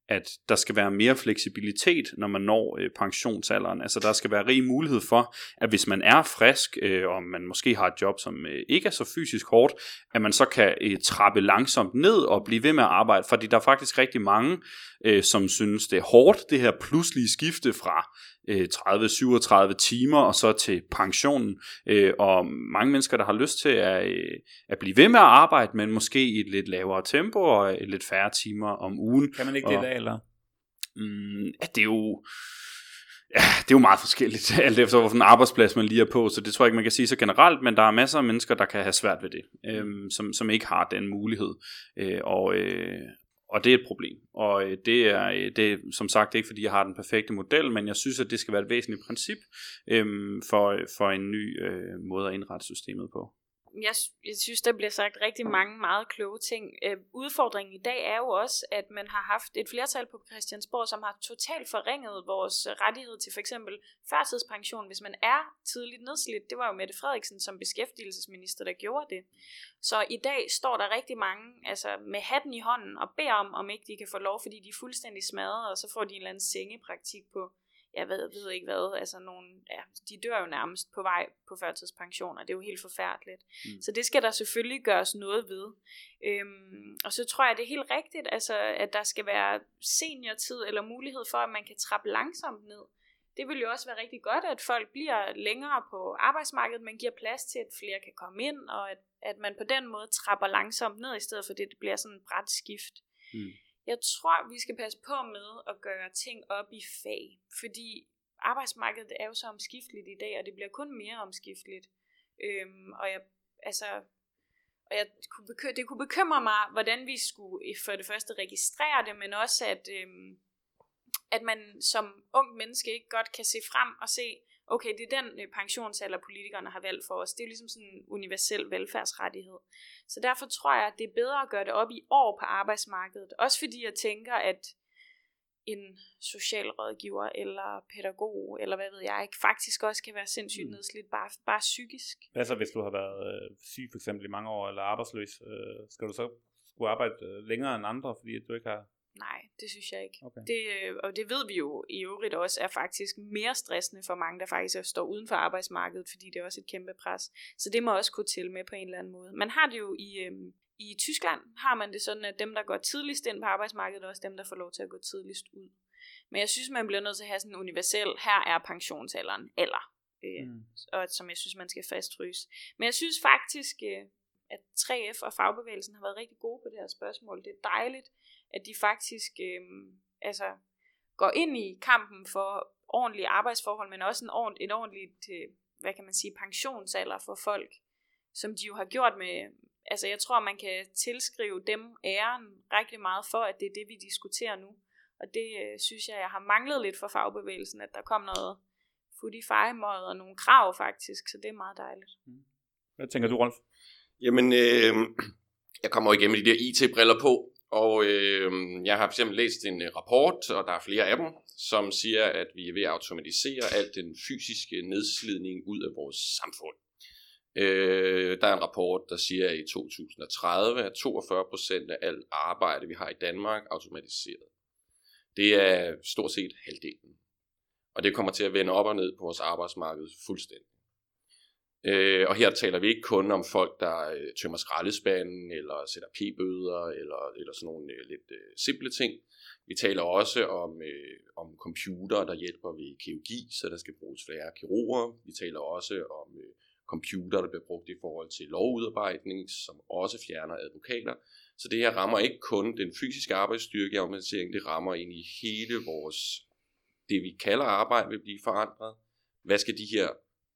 C: at der skal være mere fleksibilitet, når man når øh, pensionsalderen. Altså der skal være rig mulighed for, at hvis man er frisk, øh, og man måske har et job, som øh, ikke er så fysisk hårdt, at man så kan øh, trappe langsomt ned og blive ved med at arbejde. Fordi der er faktisk rigtig mange, øh, som synes, det er hårdt, det her pludselige skifte fra øh, 30-37 timer og så til pensionen. Øh, og mange mennesker, der har lyst til at, øh, at blive ved med at arbejde, men måske i et lidt lavere tempo og et lidt færre timer om ugen.
A: Kan man ikke
C: Og-
A: det i dag, eller?
C: Mm, ja, det er jo... Ja, det er jo meget forskelligt, alt efter hvilken arbejdsplads man lige er på, så det tror jeg ikke, man kan sige så generelt, men der er masser af mennesker, der kan have svært ved det, øhm, som, som ikke har den mulighed, øh, og, øh, og det er et problem. Og øh, det, er, øh, det er som sagt ikke, fordi jeg har den perfekte model, men jeg synes, at det skal være et væsentligt princip øhm, øh, for, for en ny øh, måde at indrette systemet på
B: jeg, jeg synes, der bliver sagt rigtig mange meget kloge ting. Øh, udfordringen i dag er jo også, at man har haft et flertal på Christiansborg, som har totalt forringet vores øh, rettighed til for eksempel førtidspension, hvis man er tidligt nedslidt. Det var jo Mette Frederiksen som beskæftigelsesminister, der gjorde det. Så i dag står der rigtig mange altså med hatten i hånden og beder om, om ikke de kan få lov, fordi de er fuldstændig smadret, og så får de en eller anden sengepraktik på jeg ved, ved ikke hvad, altså nogle, ja, de dør jo nærmest på vej på førtidspension, og det er jo helt forfærdeligt. Mm. Så det skal der selvfølgelig gøres noget ved. Øhm, og så tror jeg, det er helt rigtigt, altså, at der skal være seniortid eller mulighed for, at man kan trappe langsomt ned. Det vil jo også være rigtig godt, at folk bliver længere på arbejdsmarkedet, men giver plads til, at flere kan komme ind, og at, at man på den måde trapper langsomt ned, i stedet for det, det bliver sådan et bræt skift.
C: Mm.
B: Jeg tror, vi skal passe på med at gøre ting op i fag, fordi arbejdsmarkedet er jo så omskifteligt i dag, og det bliver kun mere omskifteligt. Øhm, og jeg, altså, og jeg kunne bekymre, det kunne bekymre mig, hvordan vi skulle for det første registrere det, men også at, øhm, at man som ung menneske ikke godt kan se frem og se, okay, det er den øh, pensionsalder, politikerne har valgt for os. Det er ligesom sådan en universel velfærdsrettighed. Så derfor tror jeg, at det er bedre at gøre det op i år på arbejdsmarkedet. Også fordi jeg tænker, at en socialrådgiver eller pædagog, eller hvad ved jeg ikke, faktisk også kan være sindssygt
A: Mm.
B: nedslidt, bare, bare psykisk.
A: Hvad så, hvis du har været øh, syg for eksempel i mange år, eller arbejdsløs? Øh, skal du så skulle arbejde øh, længere end andre, fordi du ikke har...
B: Nej, det synes jeg ikke.
A: Okay.
B: Det, øh, og det ved vi jo i øvrigt også er faktisk mere stressende for mange, der faktisk står uden for arbejdsmarkedet, fordi det er også et kæmpe pres. Så det må også kunne til med på en eller anden måde. Man har det jo i, øhm, i Tyskland, har man det sådan, at dem, der går tidligst ind på arbejdsmarkedet, er også dem, der får lov til at gå tidligst ud. Men jeg synes, man bliver nødt til at have sådan en universel, her er pensionsalderen, eller, øh,
A: Mm.
B: og som jeg synes, man skal fastfryse. Men jeg synes faktisk, øh, at 3F og fagbevægelsen har været rigtig gode på det her spørgsmål. Det er dejligt, at de faktisk øh, altså, går ind i kampen for ordentlige arbejdsforhold, men også en ordent, et ordentligt, øh, hvad kan man sige, pensionsalder for folk, som de jo har gjort med, altså jeg tror, man kan tilskrive dem æren rigtig meget for, at det er det, vi diskuterer nu. Og det øh, synes jeg, jeg har manglet lidt for fagbevægelsen, at der kom noget i og nogle krav faktisk, så det er meget dejligt.
A: Hvad tænker du, Rolf?
D: Jamen, øh, jeg kommer jo igen med de der IT-briller på, og øh, jeg har fx læst en øh, rapport, og der er flere af dem, som siger, at vi er ved at automatisere al den fysiske nedslidning ud af vores samfund. Øh, der er en rapport, der siger, at i 2030 er 42% af alt arbejde, vi har i Danmark, automatiseret. Det er stort set halvdelen. Og det kommer til at vende op og ned på vores arbejdsmarked fuldstændig. Øh, og her taler vi ikke kun om folk, der øh, tømmer skraldespanden, eller sætter p-bøder, eller, eller sådan nogle øh, lidt øh, simple ting. Vi taler også om, øh, om computer, der hjælper ved kirurgi, så der skal bruges flere kirurger. Vi taler også om øh, computer, der bliver brugt i forhold til lovudarbejdning, som også fjerner advokater. Så det her rammer ikke kun den fysiske arbejdsstyrke i automatisering, det rammer ind i hele vores, det vi kalder arbejde vil blive forandret. Hvad skal de her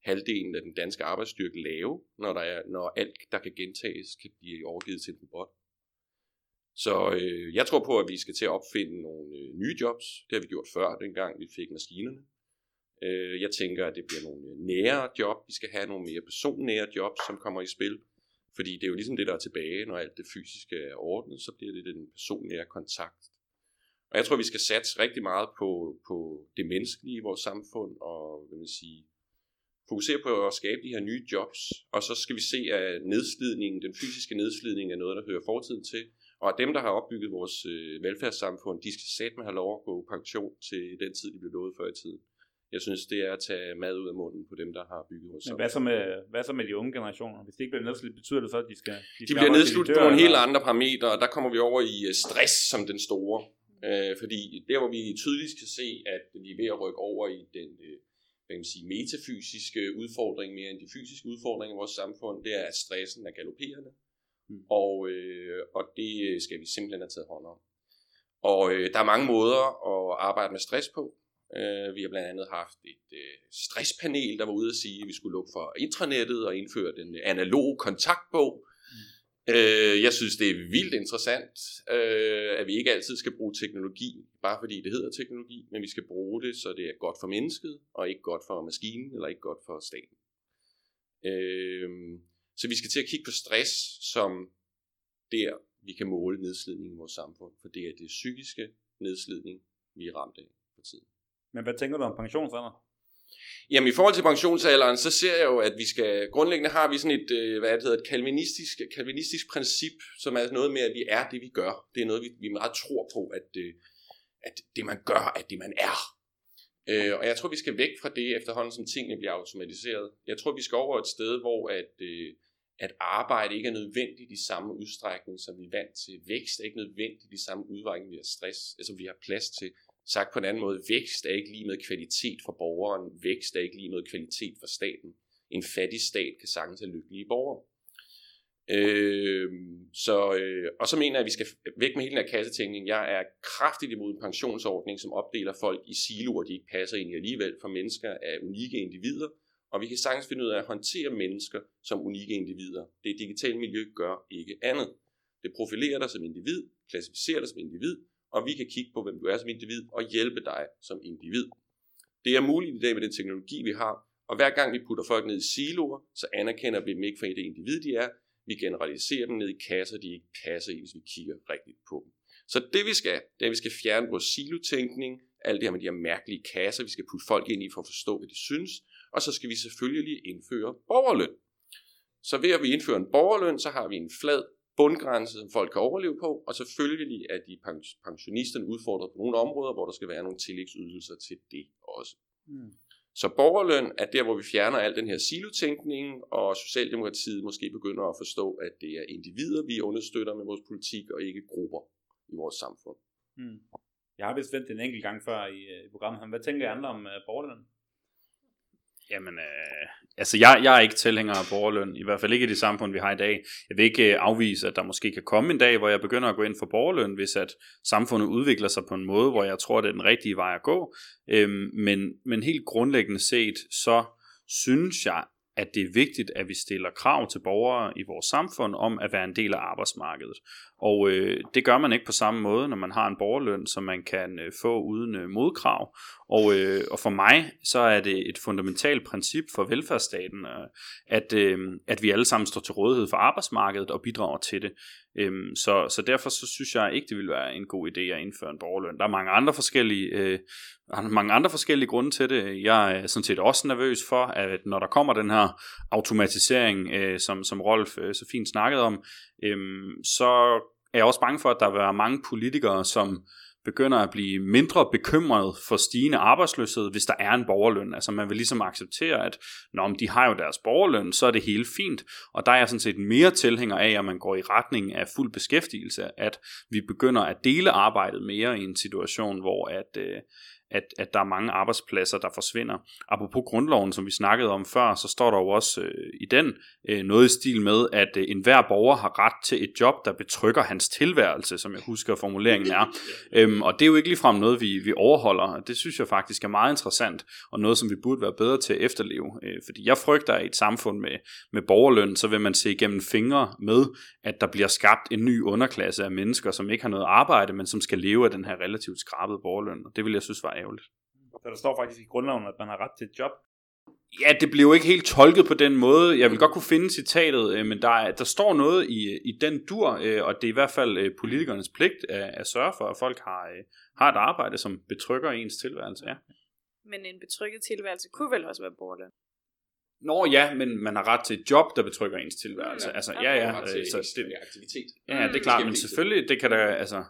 D: halvdelen af den danske arbejdsstyrke lave, når, der er, når alt, der kan gentages, kan blive overgivet til en robot. Så øh, jeg tror på, at vi skal til at opfinde nogle øh, nye jobs. Det har vi gjort før, dengang vi fik maskinerne. Øh, jeg tænker, at det bliver nogle øh, nære job. Vi skal have nogle mere personnære jobs, som kommer i spil. Fordi det er jo ligesom det, der er tilbage, når alt det fysiske er ordnet, så bliver det den personnære kontakt. Og jeg tror, vi skal satse rigtig meget på, på det menneskelige i vores samfund, og hvad man sige, fokusere på at skabe de her nye jobs, og så skal vi se, at nedslidningen, den fysiske nedslidning er noget, der hører fortiden til, og at dem, der har opbygget vores øh, velfærdssamfund, de skal satme have lov at gå pension til den tid, de blev lovet før i tiden. Jeg synes, det er at tage mad ud af munden på dem, der har bygget vores
A: Men hvad så, med, hvad så med de unge generationer? Hvis de ikke bliver nedslidt, betyder det så, at de skal...
D: De
A: skal
D: bliver
A: dør,
D: på nogle helt andre parametre, og der kommer vi over i øh, stress som den store. Øh, fordi der, hvor vi tydeligt kan se, at vi er ved at rykke over i den øh, hvad kan man sige, metafysiske udfordring mere end de fysiske udfordringer i vores samfund, det er, at stressen er galopperende.
A: Mm.
D: Og, øh, og det skal vi simpelthen have taget hånd om. Og øh, der er mange måder at arbejde med stress på. Øh, vi har blandt andet haft et øh, stresspanel, der var ude at sige, at vi skulle lukke for intranettet og indføre den analoge kontaktbog. Øh, jeg synes, det er vildt interessant, øh, at vi ikke altid skal bruge teknologi, bare fordi det hedder teknologi, men vi skal bruge det, så det er godt for mennesket, og ikke godt for maskinen, eller ikke godt for staten. Øh, så vi skal til at kigge på stress som der, vi kan måle nedslidning i vores samfund, for det er det psykiske nedslidning, vi er ramt af på tiden.
A: Men hvad tænker du om pensionsalder?
D: Jamen i forhold til pensionsalderen, så ser jeg jo, at vi skal, grundlæggende har vi sådan et, øh, hvad det hedder, et kalvinistisk, kalvinistisk princip, som er noget med, at vi er det, vi gør. Det er noget, vi, vi meget tror på, at, øh, at det man gør, er det man er. Øh, og jeg tror, vi skal væk fra det efterhånden, som tingene bliver automatiseret. Jeg tror, vi skal over et sted, hvor at, øh, at arbejde ikke er nødvendigt i samme udstrækning, som vi er vant til. Vækst er ikke nødvendigt i samme udstrækning, vi har stress, altså vi har plads til. Sagt på en anden måde, vækst er ikke lige med kvalitet for borgeren, vækst er ikke lige med kvalitet for staten. En fattig stat kan sagtens have lykkelige borgere. Øh, så, øh, og så mener jeg, at vi skal væk med hele den her kassetænkning. Jeg er kraftigt imod en pensionsordning, som opdeler folk i siloer, de ikke passer ind i alligevel, for mennesker er unikke individer, og vi kan sagtens finde ud af at håndtere mennesker som unikke individer. Det digitale miljø gør ikke andet. Det profilerer dig som individ, klassificerer dig som individ, og vi kan kigge på, hvem du er som individ, og hjælpe dig som individ. Det er muligt i dag med den teknologi, vi har, Og hver gang vi putter folk ned i siloer, så anerkender vi dem ikke for det individ, de er. Vi generaliserer dem ned i kasser, de ikke passer i, hvis vi kigger rigtigt på dem. Så det vi skal, det er, at vi skal fjerne vores silotænkning, alt det her med de her mærkelige kasser, vi skal putte folk ind i for at forstå, hvad de synes, og så skal vi selvfølgelig indføre borgerløn. Så ved at vi indfører en borgerløn, så har vi en flad bundgrænse, som folk kan overleve på, og selvfølgelig er de pensionisterne udfordret på nogle områder, hvor der skal være nogle tillægsydelser til det også. Mm. Så borgerløn er der, hvor vi fjerner al den her silotænkning, og Socialdemokratiet måske begynder at forstå, at det er individer, vi understøtter med vores politik, og ikke grupper i vores samfund.
A: Mm. Jeg har vist vendt en enkelt gang før i, øh, i programmet. Hvad tænker I andre om uh, borgerløn?
C: Jamen, øh, altså jeg, jeg er ikke tilhænger af borgerløn, i hvert fald ikke i det samfund, vi har i dag. Jeg vil ikke øh, afvise, at der måske kan komme en dag, hvor jeg begynder at gå ind for borgerløn, hvis at samfundet udvikler sig på en måde, hvor jeg tror, det er den rigtige vej at gå. Øhm, men, men helt grundlæggende set, så synes jeg, at det er vigtigt, at vi stiller krav til borgere i vores samfund om at være en del af arbejdsmarkedet. Og øh, det gør man ikke på samme måde, når man har en borgerløn, som man kan øh, få uden øh, modkrav. Og, øh, og for mig, så er det et fundamentalt princip for velfærdsstaten, øh, at, øh, at vi alle sammen står til rådighed for arbejdsmarkedet og bidrager til det. Øhm, så, så derfor så synes jeg ikke, det vil være en god idé at indføre en borgerløn. Der er mange andre forskellige, øh, mange andre forskellige grunde til det. Jeg er sådan set også nervøs for, at når der kommer den her automatisering, øh, som, som Rolf øh, så fint snakkede om, øh, så er jeg også bange for, at der vil være mange politikere, som begynder at blive mindre bekymret for stigende arbejdsløshed, hvis der er en borgerløn. Altså man vil ligesom acceptere, at når de har jo deres borgerløn, så er det helt fint. Og der er jeg sådan set mere tilhænger af, at man går i retning af fuld beskæftigelse, at vi begynder at dele arbejdet mere i en situation, hvor at, øh, at, at der er mange arbejdspladser, der forsvinder. Apropos grundloven, som vi snakkede om før, så står der jo også øh, i den øh, noget i stil med, at øh, enhver borger har ret til et job, der betrykker hans tilværelse, som jeg husker formuleringen er. øhm, og det er jo ikke ligefrem noget, vi, vi overholder. Det synes jeg faktisk er meget interessant, og noget, som vi burde være bedre til at efterleve. Øh, fordi jeg frygter, at i et samfund med, med borgerløn, så vil man se igennem fingre med, at der bliver skabt en ny underklasse af mennesker, som ikke har noget arbejde, men som skal leve af den her relativt skrabede borgerløn. Og det vil jeg synes var ærgerligt.
A: Så der står faktisk i grundloven, at man har ret til et job.
C: Ja, det jo ikke helt tolket på den måde. Jeg vil godt kunne finde citatet, øh, men der, er, der står noget i, i den dur, øh, og det er i hvert fald øh, politikernes pligt at, at sørge for, at folk har, har et arbejde, som betrykker ens tilværelse. Ja.
B: Men en betrykket tilværelse kunne vel også være borgerløn?
C: Nå ja, men man har ret til et job, der betrykker ens tilværelse. Ja, altså, ja, ja.
D: ja så det, aktivitet.
C: Ja, det er klart, men selvfølgelig, det kan der, altså,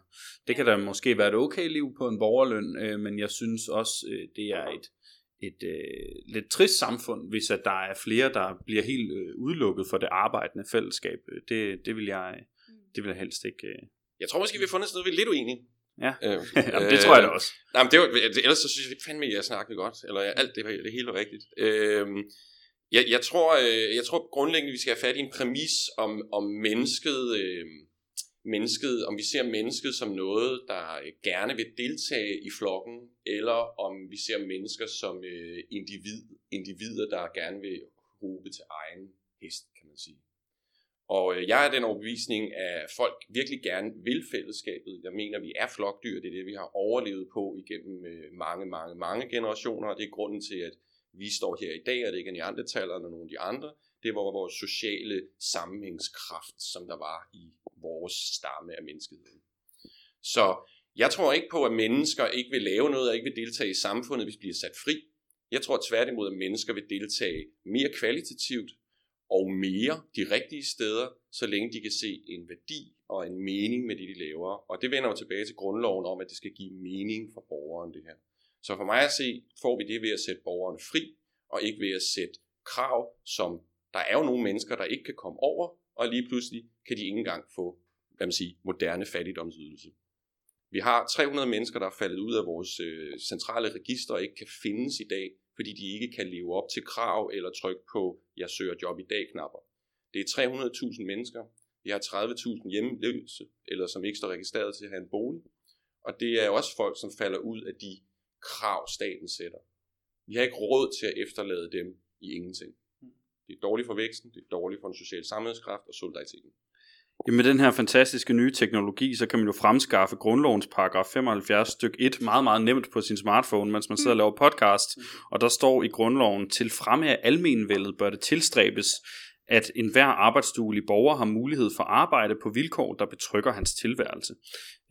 C: det kan der måske være et okay liv på en borgerløn, øh, men jeg synes også, øh, det er et, et øh, lidt trist samfund, hvis at der er flere, der bliver helt øh, udelukket for det arbejdende fællesskab. Det, det, vil jeg, mm. det vil jeg helst ikke. Øh.
D: Jeg tror måske, vi har fundet sådan noget, vi er lidt uenige.
C: Ja, øh, Jamen, det tror jeg da også.
D: Nej, men det var, ellers så synes jeg fandme, at jeg snakkede godt, eller alt det, det hele var rigtigt. Øh, jeg, jeg, tror, øh, jeg tror grundlæggende, vi skal have fat i en præmis om, om mennesket, øh, mennesket, om vi ser mennesket som noget, der øh, gerne vil deltage i flokken, eller om vi ser mennesker som øh, individ, individer, der gerne vil råbe til egen hest, kan man sige. Og øh, jeg er den overbevisning, at folk virkelig gerne vil fællesskabet. Jeg mener, vi er flokdyr. Det er det, vi har overlevet på igennem øh, mange, mange, mange generationer. Og det er grunden til, at vi står her i dag, og det ikke er neandertalerne eller nogen af de andre, det var vores sociale sammenhængskraft, som der var i vores stamme af menneskeheden. Så jeg tror ikke på, at mennesker ikke vil lave noget og ikke vil deltage i samfundet, hvis de bliver sat fri. Jeg tror tværtimod, at mennesker vil deltage mere kvalitativt og mere de rigtige steder, så længe de kan se en værdi og en mening med det, de laver. Og det vender jo tilbage til grundloven om, at det skal give mening for borgeren, det her. Så for mig at se, får vi det ved at sætte borgerne fri, og ikke ved at sætte krav, som der er jo nogle mennesker, der ikke kan komme over, og lige pludselig kan de ikke engang få hvad man siger, moderne fattigdomsydelse. Vi har 300 mennesker, der er faldet ud af vores øh, centrale register og ikke kan findes i dag, fordi de ikke kan leve op til krav eller trykke på, jeg søger job i dag knapper. Det er 300.000 mennesker. Vi har 30.000 hjemløse, eller som ikke står registreret til at have en bolig. Og det er også folk, som falder ud af de krav, staten sætter. Vi har ikke råd til at efterlade dem i ingenting. Det er dårligt for væksten, det er dårligt for den sociale sammenhængskraft og solidariteten.
C: Ja, med den her fantastiske nye teknologi, så kan man jo fremskaffe grundlovens paragraf 75 styk 1 meget, meget nemt på sin smartphone, mens man sidder og laver podcast. Og der står i grundloven, til fremme af almenvældet bør det tilstræbes, at enhver arbejdsduelig borger har mulighed for arbejde på vilkår, der betrykker hans tilværelse.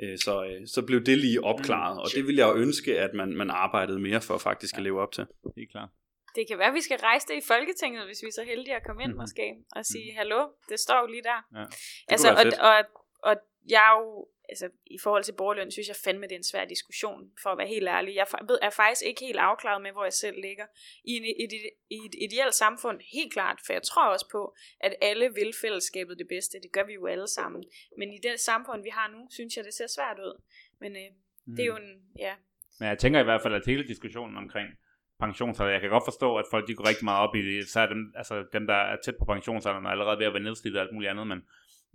C: Øh, Så, øh, så blev det lige opklaret, og det ville jeg jo ønske, at man, man arbejdede mere for faktisk at leve op til.
A: Helt klart.
B: Det kan være, at vi skal rejse det i Folketinget, hvis vi er så heldige at komme ind
A: Mhm.
B: måske, og sige, hallo, det står jo lige der.
A: Ja.
B: altså,
C: være
B: og, og, og jeg er jo, altså i forhold til borgerløn, synes jeg fandme, det er en svær diskussion, for at være helt ærlig. Jeg ved, er faktisk ikke helt afklaret med, hvor jeg selv ligger. I, en, i, et, I et ideelt samfund, helt klart, for jeg tror også på, at alle vil fællesskabet det bedste. Det gør vi jo alle sammen. Men i det samfund, vi har nu, synes jeg, det ser svært ud. Men øh, det er jo en, ja,
A: Men jeg tænker i hvert fald, at hele diskussionen omkring pensionsalder, jeg kan godt forstå, at folk de går rigtig meget op i det, så er dem, altså dem, der er tæt på pensionsalderen, er allerede ved at være nedslidt og alt muligt andet, men,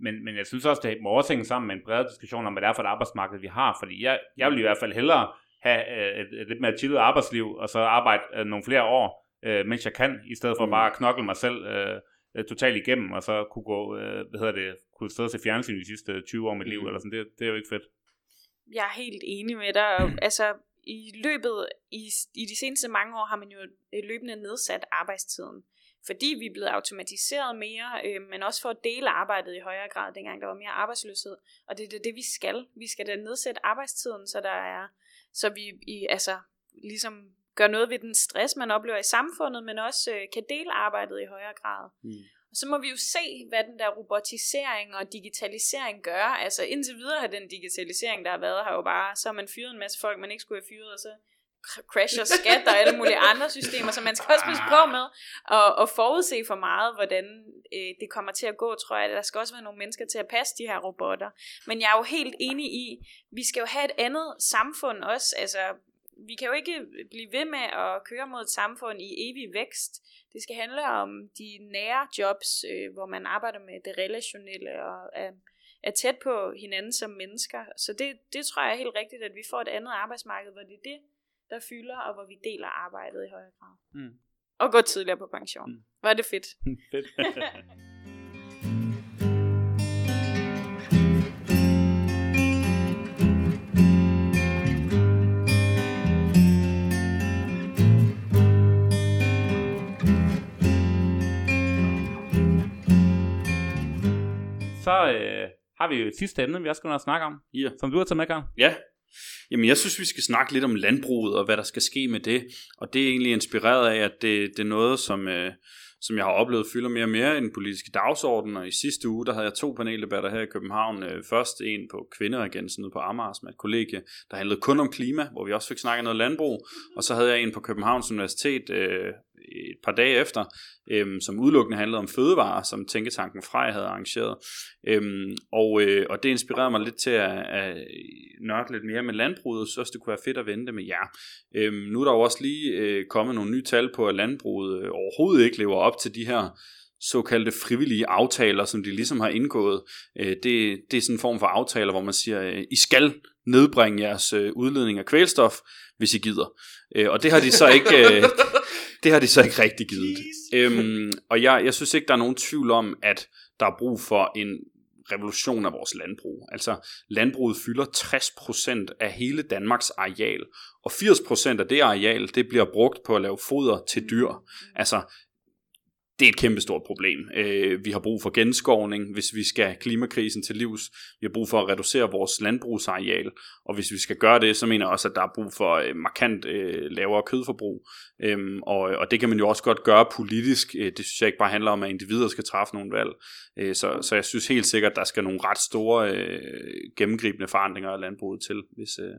A: men, men jeg synes også, det må også hænge sammen med en bredere diskussion om, hvad det er for et arbejdsmarked, vi har, fordi jeg, jeg vil i hvert fald hellere have øh, et, et lidt mere chillet arbejdsliv, og så arbejde øh, nogle flere år, øh, mens jeg kan, i stedet for
C: Mm.
A: bare at knokle mig selv øh, øh, totalt igennem, og så kunne gå, øh, hvad hedder det, kunne sidde og se fjernsyn de sidste 20 år af mit liv,
C: Mm.
A: eller sådan, det, det er jo ikke fedt.
B: jeg er helt enig med dig. Og, altså, i løbet, i, i de seneste mange år, har man jo løbende nedsat arbejdstiden. Fordi vi er blevet automatiseret mere, øh, men også for at dele arbejdet i højere grad, dengang der var mere arbejdsløshed. Og det er det, det, vi skal. Vi skal da nedsætte arbejdstiden, så der er, så vi i, altså, ligesom gør noget ved den stress, man oplever i samfundet, men også øh, kan dele arbejdet i højere grad.
C: Mm.
B: Og så må vi jo se, hvad den der robotisering og digitalisering gør. Altså indtil videre har den digitalisering, der har været, har jo bare, så har man fyret en masse folk, man ikke skulle have fyret, og så crasher skat og alle mulige andre systemer, så man skal også passe på med at, at forudse for meget, hvordan øh, det kommer til at gå, tror jeg. Der skal også være nogle mennesker til at passe de her robotter. Men jeg er jo helt enig i, vi skal jo have et andet samfund også. Altså, vi kan jo ikke blive ved med at køre mod et samfund i evig vækst. Det skal handle om de nære jobs, øh, hvor man arbejder med det relationelle og er, er tæt på hinanden som mennesker. Så det, det tror jeg er helt rigtigt, at vi får et andet arbejdsmarked, hvor det er det, der fylder, og hvor vi deler arbejdet i højere grad.
A: Mm.
B: Og går tidligere på pension.
A: Mm.
B: Var det fedt?
A: fedt. Så øh, har vi jo et sidste emne, vi også skal snakke om,
C: Ja.
A: som du har taget med, Karl.
C: Ja, jamen jeg synes, vi skal snakke lidt om landbruget og hvad der skal ske med det. Og det er egentlig inspireret af, at det, det er noget, som, øh, som jeg har oplevet fylder mere og mere i den politiske dagsorden. Og i sidste uge, der havde jeg to paneldebatter her i København. Øh, først en på kvinderegensen ude på Amager med et kollegie, der handlede kun om klima, hvor vi også fik snakket noget landbrug. Og så havde jeg en på Københavns Universitet øh, et par dage efter, øhm, som udelukkende handlede om fødevarer, som Tænketanken Frej havde arrangeret. Øhm, og, øh, og det inspirerede mig lidt til at, at nørde lidt mere med landbruget, så det kunne være fedt at vente med jer. Øhm, nu er der jo også lige øh, kommet nogle nye tal på, at landbruget øh, overhovedet ikke lever op til de her såkaldte frivillige aftaler, som de ligesom har indgået. Øh, det, det er sådan en form for aftaler, hvor man siger, øh, I skal nedbringe jeres øh, udledning af kvælstof, hvis I gider. Øh, og det har de så ikke... Øh, det har de så ikke rigtig givet. Øhm, og jeg, jeg synes ikke, der er nogen tvivl om, at der er brug for en revolution af vores landbrug. Altså, landbruget fylder 60% af hele Danmarks areal, og 80% af det areal, det bliver brugt på at lave foder til dyr. Altså, det er et kæmpestort problem. Øh, vi har brug for genskovning, hvis vi skal klimakrisen til livs. Vi har brug for at reducere vores landbrugsareal, og hvis vi skal gøre det, så mener jeg også, at der er brug for øh, markant øh, lavere kødforbrug. Øhm, og, og det kan man jo også godt gøre politisk. Øh, det synes jeg ikke bare handler om, at individer skal træffe nogle valg. Øh, så, så jeg synes helt sikkert, at der skal nogle ret store øh, gennemgribende forandringer af landbruget til, hvis, øh,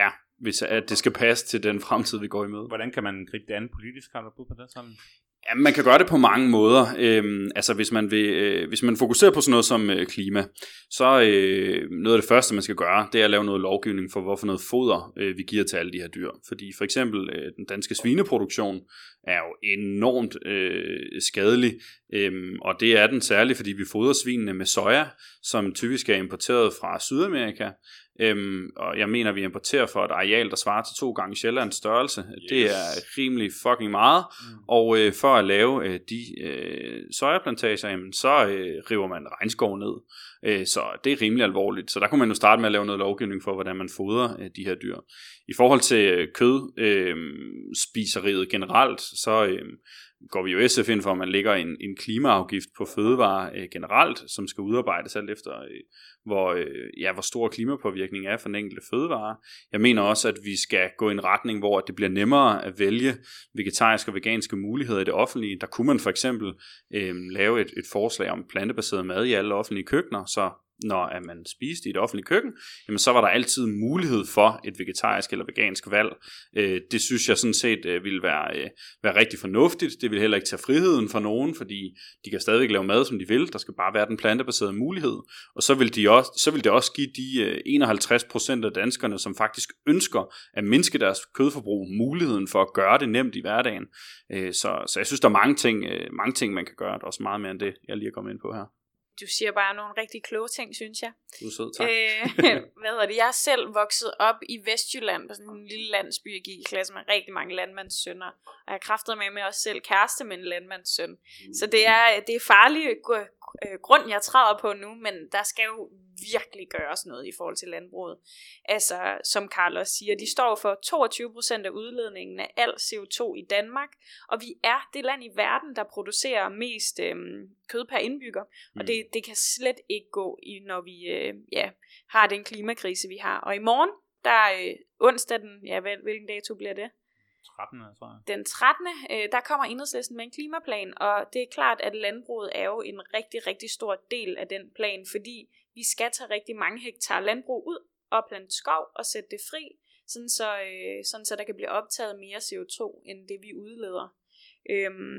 C: ja, hvis at det skal passe til den fremtid, vi går i møde.
A: Hvordan kan man gribe det an politisk? Har du bud på det sådan?
C: Ja, man kan gøre det på mange måder. Øhm, altså hvis man, vil, øh, hvis man fokuserer på sådan noget som øh, klima, så øh, noget af det første, man skal gøre, det er at lave noget lovgivning for, hvorfor noget foder øh, vi giver til alle de her dyr. Fordi for eksempel øh, den danske svineproduktion er jo enormt øh, skadelig, øhm, og det er den særligt, fordi vi fodrer svinene med soja, som typisk er importeret fra Sydamerika, Øhm, og jeg mener, vi importerer for et areal, der svarer til to gange Sjællands størrelse. Yes. Det er rimelig fucking meget. Mm. Og øh, for at lave øh, de øh, sojaplantager, jamen, så øh, river man regnskov ned. Øh, så det er rimelig alvorligt. Så der kunne man jo starte med at lave noget lovgivning for, hvordan man fodrer øh, de her dyr. I forhold til øh, kød, øh, generelt, så øh, går vi jo SF ind for, at man lægger en, en klimaafgift på fødevarer øh, generelt, som skal udarbejdes alt efter, øh, hvor, øh, ja, hvor stor klimapåvirkning er for den enkelte fødevare. Jeg mener også, at vi skal gå i en retning, hvor det bliver nemmere at vælge vegetariske og veganske muligheder i det offentlige. Der kunne man for eksempel øh, lave et, et forslag om plantebaseret mad i alle offentlige køkkener, så når at man spiste i et offentligt køkken, jamen så var der altid mulighed for et vegetarisk eller vegansk valg. Øh, det synes jeg sådan set øh, ville være, øh, være rigtig fornuftigt. Det vil heller ikke tage friheden fra nogen, fordi de kan stadigvæk lave mad, som de vil. Der skal bare være den plantebaserede mulighed. Og så vil, de også, så vil det også give de øh, 51% af danskerne, som faktisk ønsker at mindske deres kødforbrug, muligheden for at gøre det nemt i hverdagen. Øh, så, så jeg synes, der er mange ting, øh, mange ting, man kan gøre. Der er også meget mere end det, jeg lige er kommet ind på her
B: du siger bare nogle rigtig kloge ting, synes jeg.
C: Du er sød, tak.
B: Øh, hvad hedder det? Jeg er selv vokset op i Vestjylland, på sådan en lille landsby, jeg gik i klasse med rigtig mange landmandssønner. Og jeg kræftede med med også selv kæreste med en landmandssøn. Så det er, det er farligt øh, grund, jeg træder på nu, men der skal jo virkelig gøres noget i forhold til landbruget. Altså, som Carlos siger, de står for 22% af udledningen af al CO2 i Danmark, og vi er det land i verden, der producerer mest øhm, kød per indbygger, mm. og det, det kan slet ikke gå, i, når vi øh, ja, har den klimakrise, vi har. Og i morgen, der er øh, onsdag den, ja, hvilken dato bliver det?
A: 13. tror jeg.
B: Den 13. Øh, der kommer enhedslisten med en klimaplan, og det er klart, at landbruget er jo en rigtig, rigtig stor del af den plan, fordi vi skal tage rigtig mange hektar landbrug ud og plante skov og sætte det fri, sådan så, øh, sådan så der kan blive optaget mere CO2, end det vi udleder. Øhm,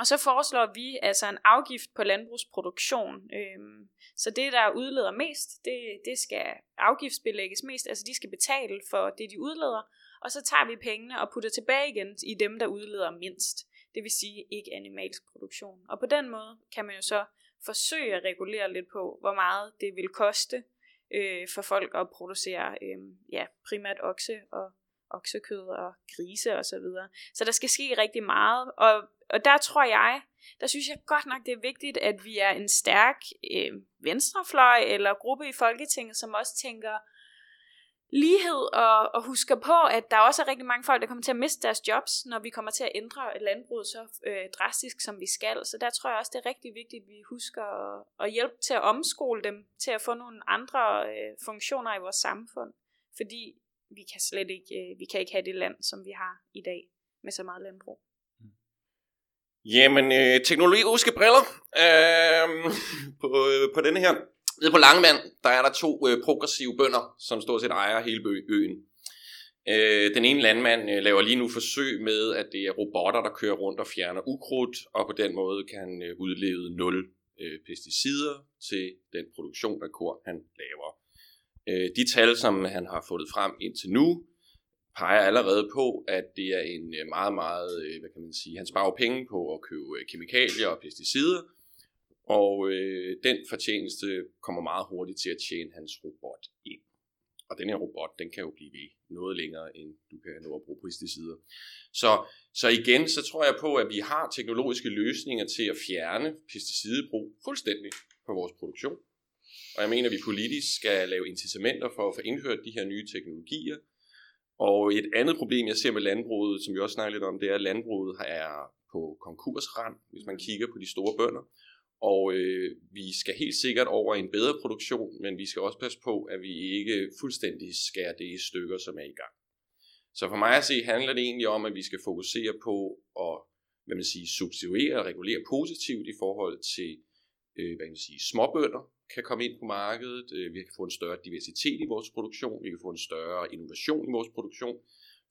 B: og så foreslår vi altså en afgift på landbrugsproduktion. Øhm, så det, der udleder mest, det, det skal afgiftsbelægges mest. Altså de skal betale for det, de udleder og så tager vi pengene og putter tilbage igen i dem, der udleder mindst. Det vil sige ikke animalsk produktion. Og på den måde kan man jo så forsøge at regulere lidt på, hvor meget det vil koste øh, for folk at producere øh, ja, primært okse og oksekød og grise og så videre. Så der skal ske rigtig meget, og, og der tror jeg, der synes jeg godt nok, det er vigtigt, at vi er en stærk øh, venstrefløj eller gruppe i Folketinget, som også tænker lighed og, og husker på, at der også er rigtig mange folk, der kommer til at miste deres jobs, når vi kommer til at ændre landbruget så øh, drastisk, som vi skal. Så der tror jeg også, det er rigtig vigtigt, at vi husker at, at hjælpe til at omskole dem, til at få nogle andre øh, funktioner i vores samfund. Fordi vi kan slet ikke, øh, vi kan ikke have det land, som vi har i dag, med så meget landbrug.
D: Jamen, øh, teknologiske briller øh, på, øh, på denne her Nede på Langemand, der er der to øh, progressive bønder, som stort set ejer hele øen. Øh, den ene landmand øh, laver lige nu forsøg med, at det er robotter, der kører rundt og fjerner ukrudt, og på den måde kan han øh, udleve nul øh, pesticider til den produktion af korn, han laver. Øh, de tal, som han har fået frem indtil nu, peger allerede på, at det er en øh, meget, meget, øh, hvad kan man sige, han sparer penge på at købe øh, kemikalier og pesticider, og øh, den fortjeneste kommer meget hurtigt til at tjene hans robot ind. Og den her robot, den kan jo blive ved noget længere, end du kan nå at bruge pesticider. Så, så igen, så tror jeg på, at vi har teknologiske løsninger til at fjerne pesticidbrug fuldstændig på vores produktion. Og jeg mener, at vi politisk skal lave incitamenter for at få indført de her nye teknologier. Og et andet problem, jeg ser med landbruget, som vi også snakker lidt om, det er, at landbruget er på konkursrand, hvis man kigger på de store bønder. Og øh, vi skal helt sikkert over en bedre produktion, men vi skal også passe på, at vi ikke fuldstændig skærer det i stykker, som er i gang. Så for mig at se handler det egentlig om, at vi skal fokusere på at hvad man sige, substituere og regulere positivt i forhold til øh, hvad man sige, småbønder kan komme ind på markedet, øh, vi kan få en større diversitet i vores produktion, vi kan få en større innovation i vores produktion,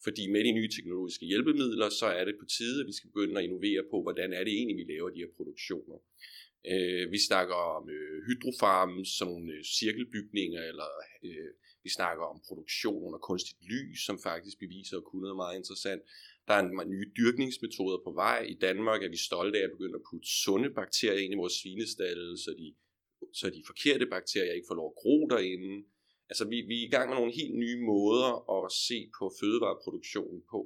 D: fordi med de nye teknologiske hjælpemidler, så er det på tide, at vi skal begynde at innovere på, hvordan er det egentlig, vi laver de her produktioner. Øh, vi snakker om øh, hydrofarmen, sådan nogle øh, cirkelbygninger, eller øh, vi snakker om produktion under kunstigt lys, som faktisk beviser at kunne noget meget interessant. Der er en, nye dyrkningsmetoder på vej. I Danmark er vi stolte af at begynde at putte sunde bakterier ind i vores svinestalle, så de, så de forkerte bakterier ikke får lov at gro derinde. Altså, vi, vi er i gang med nogle helt nye måder at se på fødevareproduktionen på.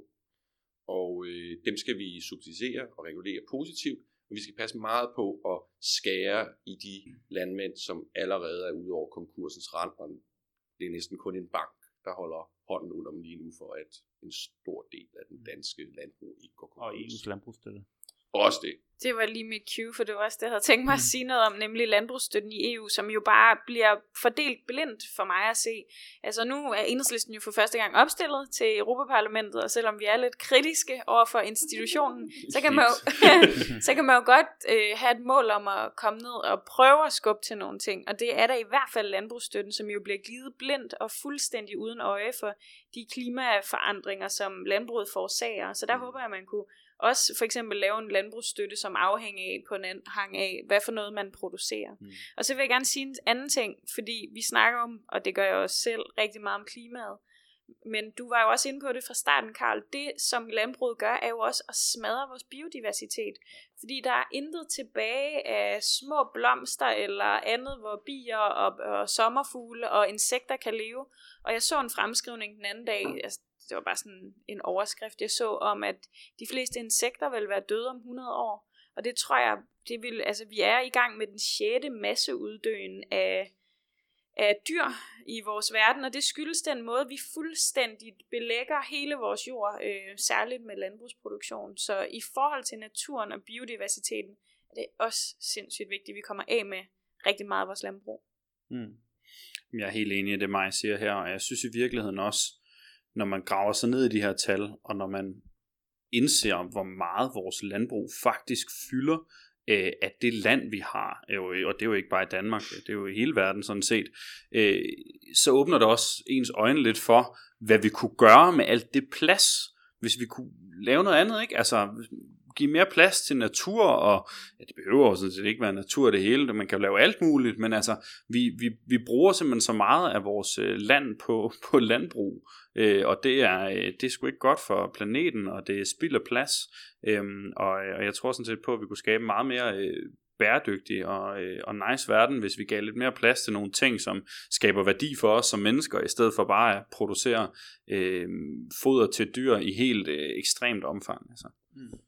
D: Og øh, dem skal vi subsidiere og regulere positivt, og vi skal passe meget på at skære i de landmænd, som allerede er ude over konkursens rand, og det er næsten kun en bank, der holder hånden under dem lige nu, for at en stor del af den danske landbrug ikke går konkurs.
A: Og EU's landbrugsstøtte.
D: Også det.
B: Det var lige mit cue, for det var også det, jeg havde tænkt mig at sige noget om, nemlig landbrugsstøtten i EU, som jo bare bliver fordelt blindt for mig at se. Altså nu er enhedslisten jo for første gang opstillet til Europaparlamentet, og selvom vi er lidt kritiske over for institutionen, så kan man jo, så kan man jo godt øh, have et mål om at komme ned og prøve at skubbe til nogle ting. Og det er der i hvert fald landbrugsstøtten, som jo bliver givet blindt og fuldstændig uden øje for de klimaforandringer, som landbruget forårsager. Så der håber jeg, at man kunne også for eksempel lave en landbrugsstøtte, som afhænger af på en hang af, hvad for noget man producerer. Mm. Og så vil jeg gerne sige en anden ting, fordi vi snakker om, og det gør jeg også selv, rigtig meget om klimaet. Men du var jo også inde på det fra starten, Karl. Det, som landbruget gør, er jo også at smadre vores biodiversitet. Fordi der er intet tilbage af små blomster eller andet, hvor bier og, og sommerfugle og insekter kan leve. Og jeg så en fremskrivning den anden dag, altså det var bare sådan en overskrift, jeg så om, at de fleste insekter vil være døde om 100 år. Og det tror jeg, det vil, altså vi er i gang med den sjette masseuddøen af, af dyr i vores verden, og det skyldes den måde, vi fuldstændig belægger hele vores jord, øh, særligt med landbrugsproduktion. Så i forhold til naturen og biodiversiteten, er det også sindssygt vigtigt, at vi kommer af med rigtig meget af vores landbrug.
C: Mm. Jeg er helt enig i det, Maja siger her, og jeg synes i virkeligheden også, når man graver sig ned i de her tal, og når man indser, hvor meget vores landbrug faktisk fylder øh, af det land, vi har, øh, og det er jo ikke bare i Danmark, det er jo i hele verden sådan set, øh, så åbner det også ens øjne lidt for, hvad vi kunne gøre med alt det plads, hvis vi kunne lave noget andet, ikke? Altså, give mere plads til natur, og ja, det behøver jo sådan set ikke være natur det hele, man kan jo lave alt muligt, men altså, vi, vi, vi bruger simpelthen så meget af vores øh, land på, på landbrug, øh, og det er, øh, det er sgu ikke godt for planeten, og det spilder plads, øh, og, øh, og jeg tror sådan set på, at vi kunne skabe meget mere øh, bæredygtig og, øh, og nice verden, hvis vi gav lidt mere plads til nogle ting, som skaber værdi for os som mennesker, i stedet for bare at producere øh, foder til dyr i helt øh, ekstremt omfang. Altså. Mm.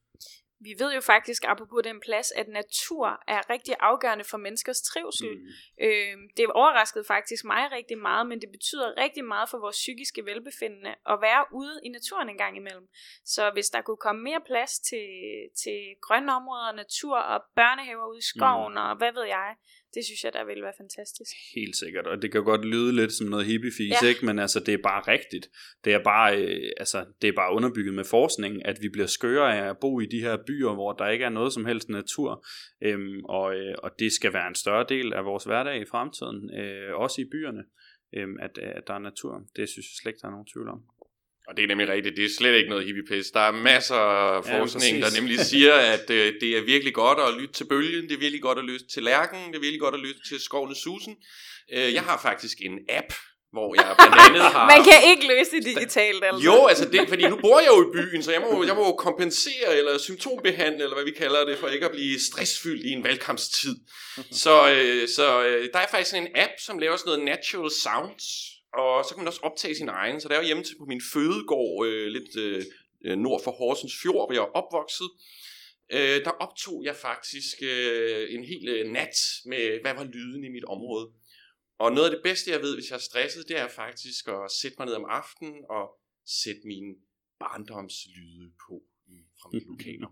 B: Vi ved jo faktisk, apropos den plads, at natur er rigtig afgørende for menneskers trivsel. Mm. Øh, det overraskede faktisk mig rigtig meget, men det betyder rigtig meget for vores psykiske velbefindende at være ude i naturen en gang imellem. Så hvis der kunne komme mere plads til, til grønne områder, natur og børnehaver ude i skoven mm. og hvad ved jeg, det synes jeg, der ville være fantastisk.
C: Helt sikkert, og det kan godt lyde lidt som noget hippiefis, ja. ikke? men altså, det er bare rigtigt. Det er bare, øh, altså, det er bare underbygget med forskning, at vi bliver skøre af at bo i de her byer, hvor der ikke er noget som helst natur, øhm, og, øh, og det skal være en større del af vores hverdag i fremtiden, øh, også i byerne, øh, at, at der er natur. Det synes jeg slet ikke, der er nogen tvivl om.
D: Og det er nemlig rigtigt, det er slet ikke noget hippie Der er masser af ja, forskning, der nemlig siger, at øh, det er virkelig godt at lytte til bølgen, det er virkelig godt at lytte til lærken, det er virkelig godt at lytte til skovene susen. Øh, jeg har faktisk en app, hvor jeg blandt andet har...
B: Man kan ikke løse det digitalt, altså.
D: Jo, altså det, fordi nu bor jeg jo i byen, så jeg må, jeg må kompensere eller symptombehandle, eller hvad vi kalder det, for ikke at blive stressfyldt i en valgkampstid. Så, øh, så øh, der er faktisk en app, som laver sådan noget natural sounds, og så kan man også optage sin egen. Så der er jeg hjemme til på min fødegård, øh, lidt øh, øh, nord for Horsens Fjord, hvor jeg er opvokset. Øh, der optog jeg faktisk øh, en hel øh, nat med, hvad var lyden i mit område. Og noget af det bedste, jeg ved, hvis jeg er stresset, det er faktisk at sætte mig ned om aftenen og sætte mine barndomslyde på fra mit lokale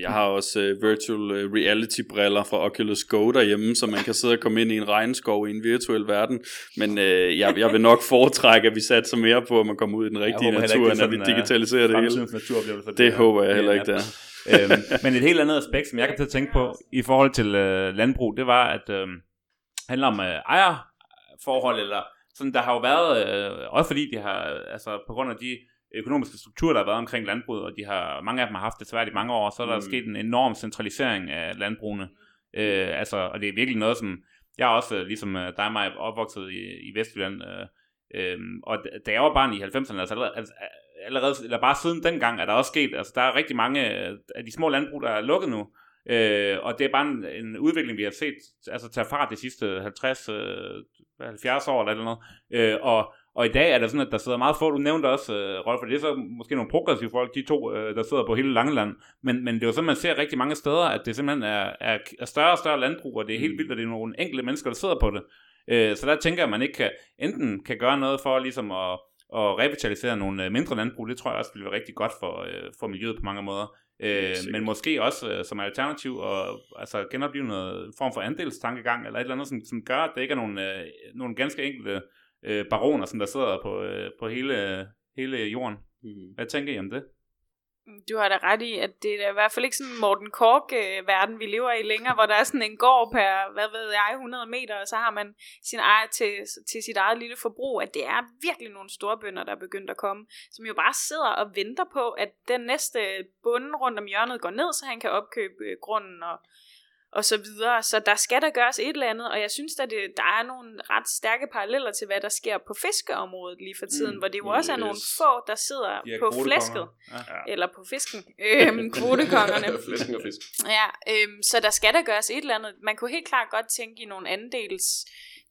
C: jeg har også uh, virtual uh, reality briller fra Oculus Go derhjemme, så man kan sidde og komme ind i en regnskov i en virtuel verden. Men uh, jeg, jeg vil nok foretrække, at vi satser mere på, at man kommer ud i den rigtige natur, end at vi digitaliserer det hele. Det, det håber jeg heller ikke, der.
A: øhm, men et helt andet aspekt, som jeg kan til at tænke på i forhold til uh, landbrug, det var, at uh, handler om uh, ejerforhold, eller sådan, der har jo været, uh, også fordi de har, altså på grund af de økonomiske struktur, der har været omkring landbruget, og de har, mange af dem har haft det svært i mange år, så er der mm. sket en enorm centralisering af landbrugene. Øh, altså, og det er virkelig noget, som jeg også, ligesom øh, dig og mig, opvokset i, i Vestjylland, øh, øh, og da jeg var barn i 90'erne, altså allerede, altså allerede, eller bare siden dengang, er der også sket, altså der er rigtig mange af de små landbrug, der er lukket nu, øh, og det er bare en, en udvikling, vi har set altså tage fart de sidste 50, øh, 70 år eller noget. Øh, og, og i dag er det sådan, at der sidder meget få, du nævnte også, øh, Rolf, for det er så måske nogle progressive folk, de to, øh, der sidder på hele Langeland, men, men det er jo sådan, man ser rigtig mange steder, at det simpelthen er, er, er større og større landbrug, og det er helt vildt, at det er nogle enkelte mennesker, der sidder på det. Øh, så der tænker jeg, at man ikke kan, enten kan gøre noget for ligesom at, at revitalisere nogle øh, mindre landbrug, det tror jeg også vil være rigtig godt for, øh, for miljøet på mange måder. Øh, men måske også øh, som alternativ og altså genopleve noget form for andelstankegang eller et eller andet, som, som gør, at det ikke er nogle, øh, nogle ganske enkelte øh, baroner, som der sidder på, øh, på hele, hele jorden.
C: Mm.
A: Hvad tænker I om det?
B: Du har da ret i, at det er i hvert fald ikke sådan Morten Kork-verden, vi lever i længere, hvor der er sådan en gård per, hvad ved jeg, 100 meter, og så har man sin eget til, til sit eget lille forbrug, at det er virkelig nogle store bønder, der er begyndt at komme, som jo bare sidder og venter på, at den næste bonde rundt om hjørnet går ned, så han kan opkøbe øh, grunden og og så videre. Så der skal der gøres et eller andet, og jeg synes, at det, der er nogle ret stærke paralleller til, hvad der sker på fiskeområdet lige for tiden, mm, hvor det jo også er nogle få, der sidder på flæsket,
A: Ja.
B: eller på fisken, øhm, kvotekongerne.
D: Flæsken og fisk.
B: Ja, øhm, så der skal der gøres et eller andet. Man kunne helt klart godt tænke i nogle andels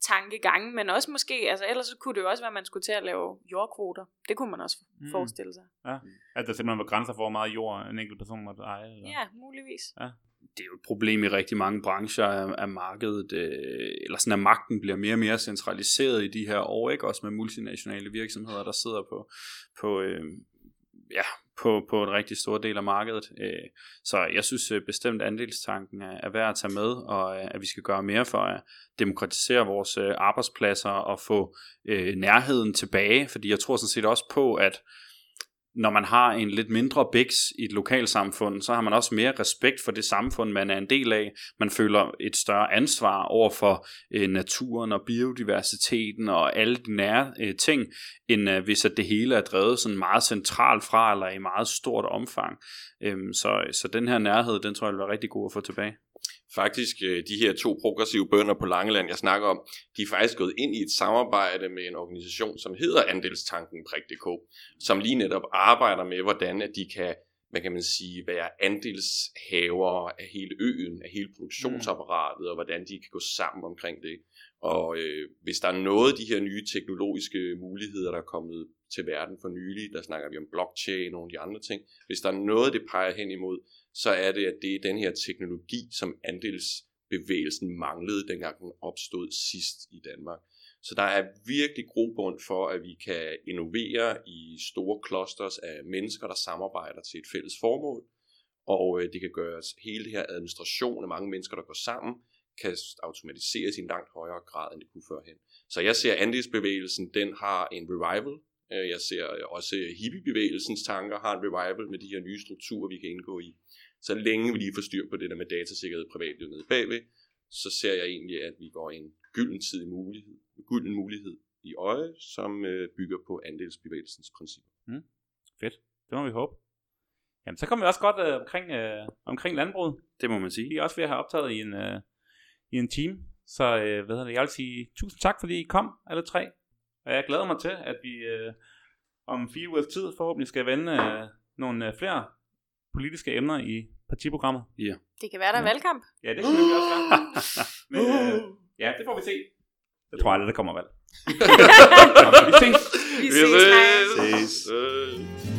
B: tankegange, men også måske, altså ellers så kunne det jo også være, at man skulle til at lave jordkvoter. Det kunne man også
A: Mm.
B: forestille sig.
A: At der simpelthen var grænser for, hvor meget jord en enkelt person måtte eje. Eller?
B: Ja, muligvis
C: det er jo et problem i rigtig mange brancher af, markedet, øh, eller sådan at magten bliver mere og mere centraliseret i de her år, ikke? Også med multinationale virksomheder, der sidder på, på, øh, ja, på, på en rigtig stor del af markedet. Øh, så jeg synes øh, bestemt, at andelstanken er, er værd at tage med, og øh, at vi skal gøre mere for at demokratisere vores øh, arbejdspladser og få øh, nærheden tilbage, fordi jeg tror sådan set også på, at når man har en lidt mindre biks i et lokalsamfund, så har man også mere respekt for det samfund, man er en del af. Man føler et større ansvar over for øh, naturen og biodiversiteten og alle de nære øh, ting, end øh, hvis at det hele er drevet sådan meget centralt fra, eller i meget stort omfang. Øhm, så, så den her nærhed, den tror jeg vil være rigtig god at få tilbage.
D: Faktisk, øh, de her to progressive bønder på Langeland, jeg snakker om, de er faktisk gået ind i et samarbejde med en organisation, som hedder Andelstanken.dk, som lige netop arbejder med, hvordan at de kan, hvad kan man sige, være andelshaver af hele øen, af hele produktionsapparatet, og hvordan de kan gå sammen omkring det. Og øh, hvis der er noget af de her nye teknologiske muligheder, der er kommet til verden for nylig, der snakker vi om blockchain og nogle af de andre ting, hvis der er noget, det peger hen imod, så er det, at det er den her teknologi, som andelsbevægelsen manglede, dengang den opstod sidst i Danmark. Så der er virkelig grobund for, at vi kan innovere i store clusters af mennesker, der samarbejder til et fælles formål, og øh, det kan gøres hele det her administration af mange mennesker, der går sammen, kan automatiseres i en langt højere grad, end det kunne førhen. Så jeg ser andelsbevægelsen, den har en revival. Øh, jeg ser øh, også hippiebevægelsens tanker har en revival med de her nye strukturer, vi kan indgå i. Så længe vi lige får styr på det der med datasikkerhed privatliv nede bagved, så ser jeg egentlig, at vi går en gylden tid i mulighed, gylden mulighed i øje, som øh, bygger på andelsbevægelsens principper.
A: Fedt. Det må vi håbe. Jamen, så kommer vi også godt øh, omkring, øh, omkring landbruget.
C: Det må man sige.
A: Vi er også ved at have optaget i en, øh, i en team. Så øh, hvad hedder det, jeg vil sige tusind tak, fordi I kom, alle tre. Og jeg glæder mig til, at vi øh, om fire ugers tid forhåbentlig skal vende øh, nogle øh, flere politiske emner i partiprogrammet.
B: Det kan være, der er
A: Ja.
B: valgkamp.
A: Ja, det kan vi også være. Men øh, ja, det får vi se. Jeg tror aldrig, der kommer valg. Nå, vi ses.
B: Vi ses. Hej.
D: Ses.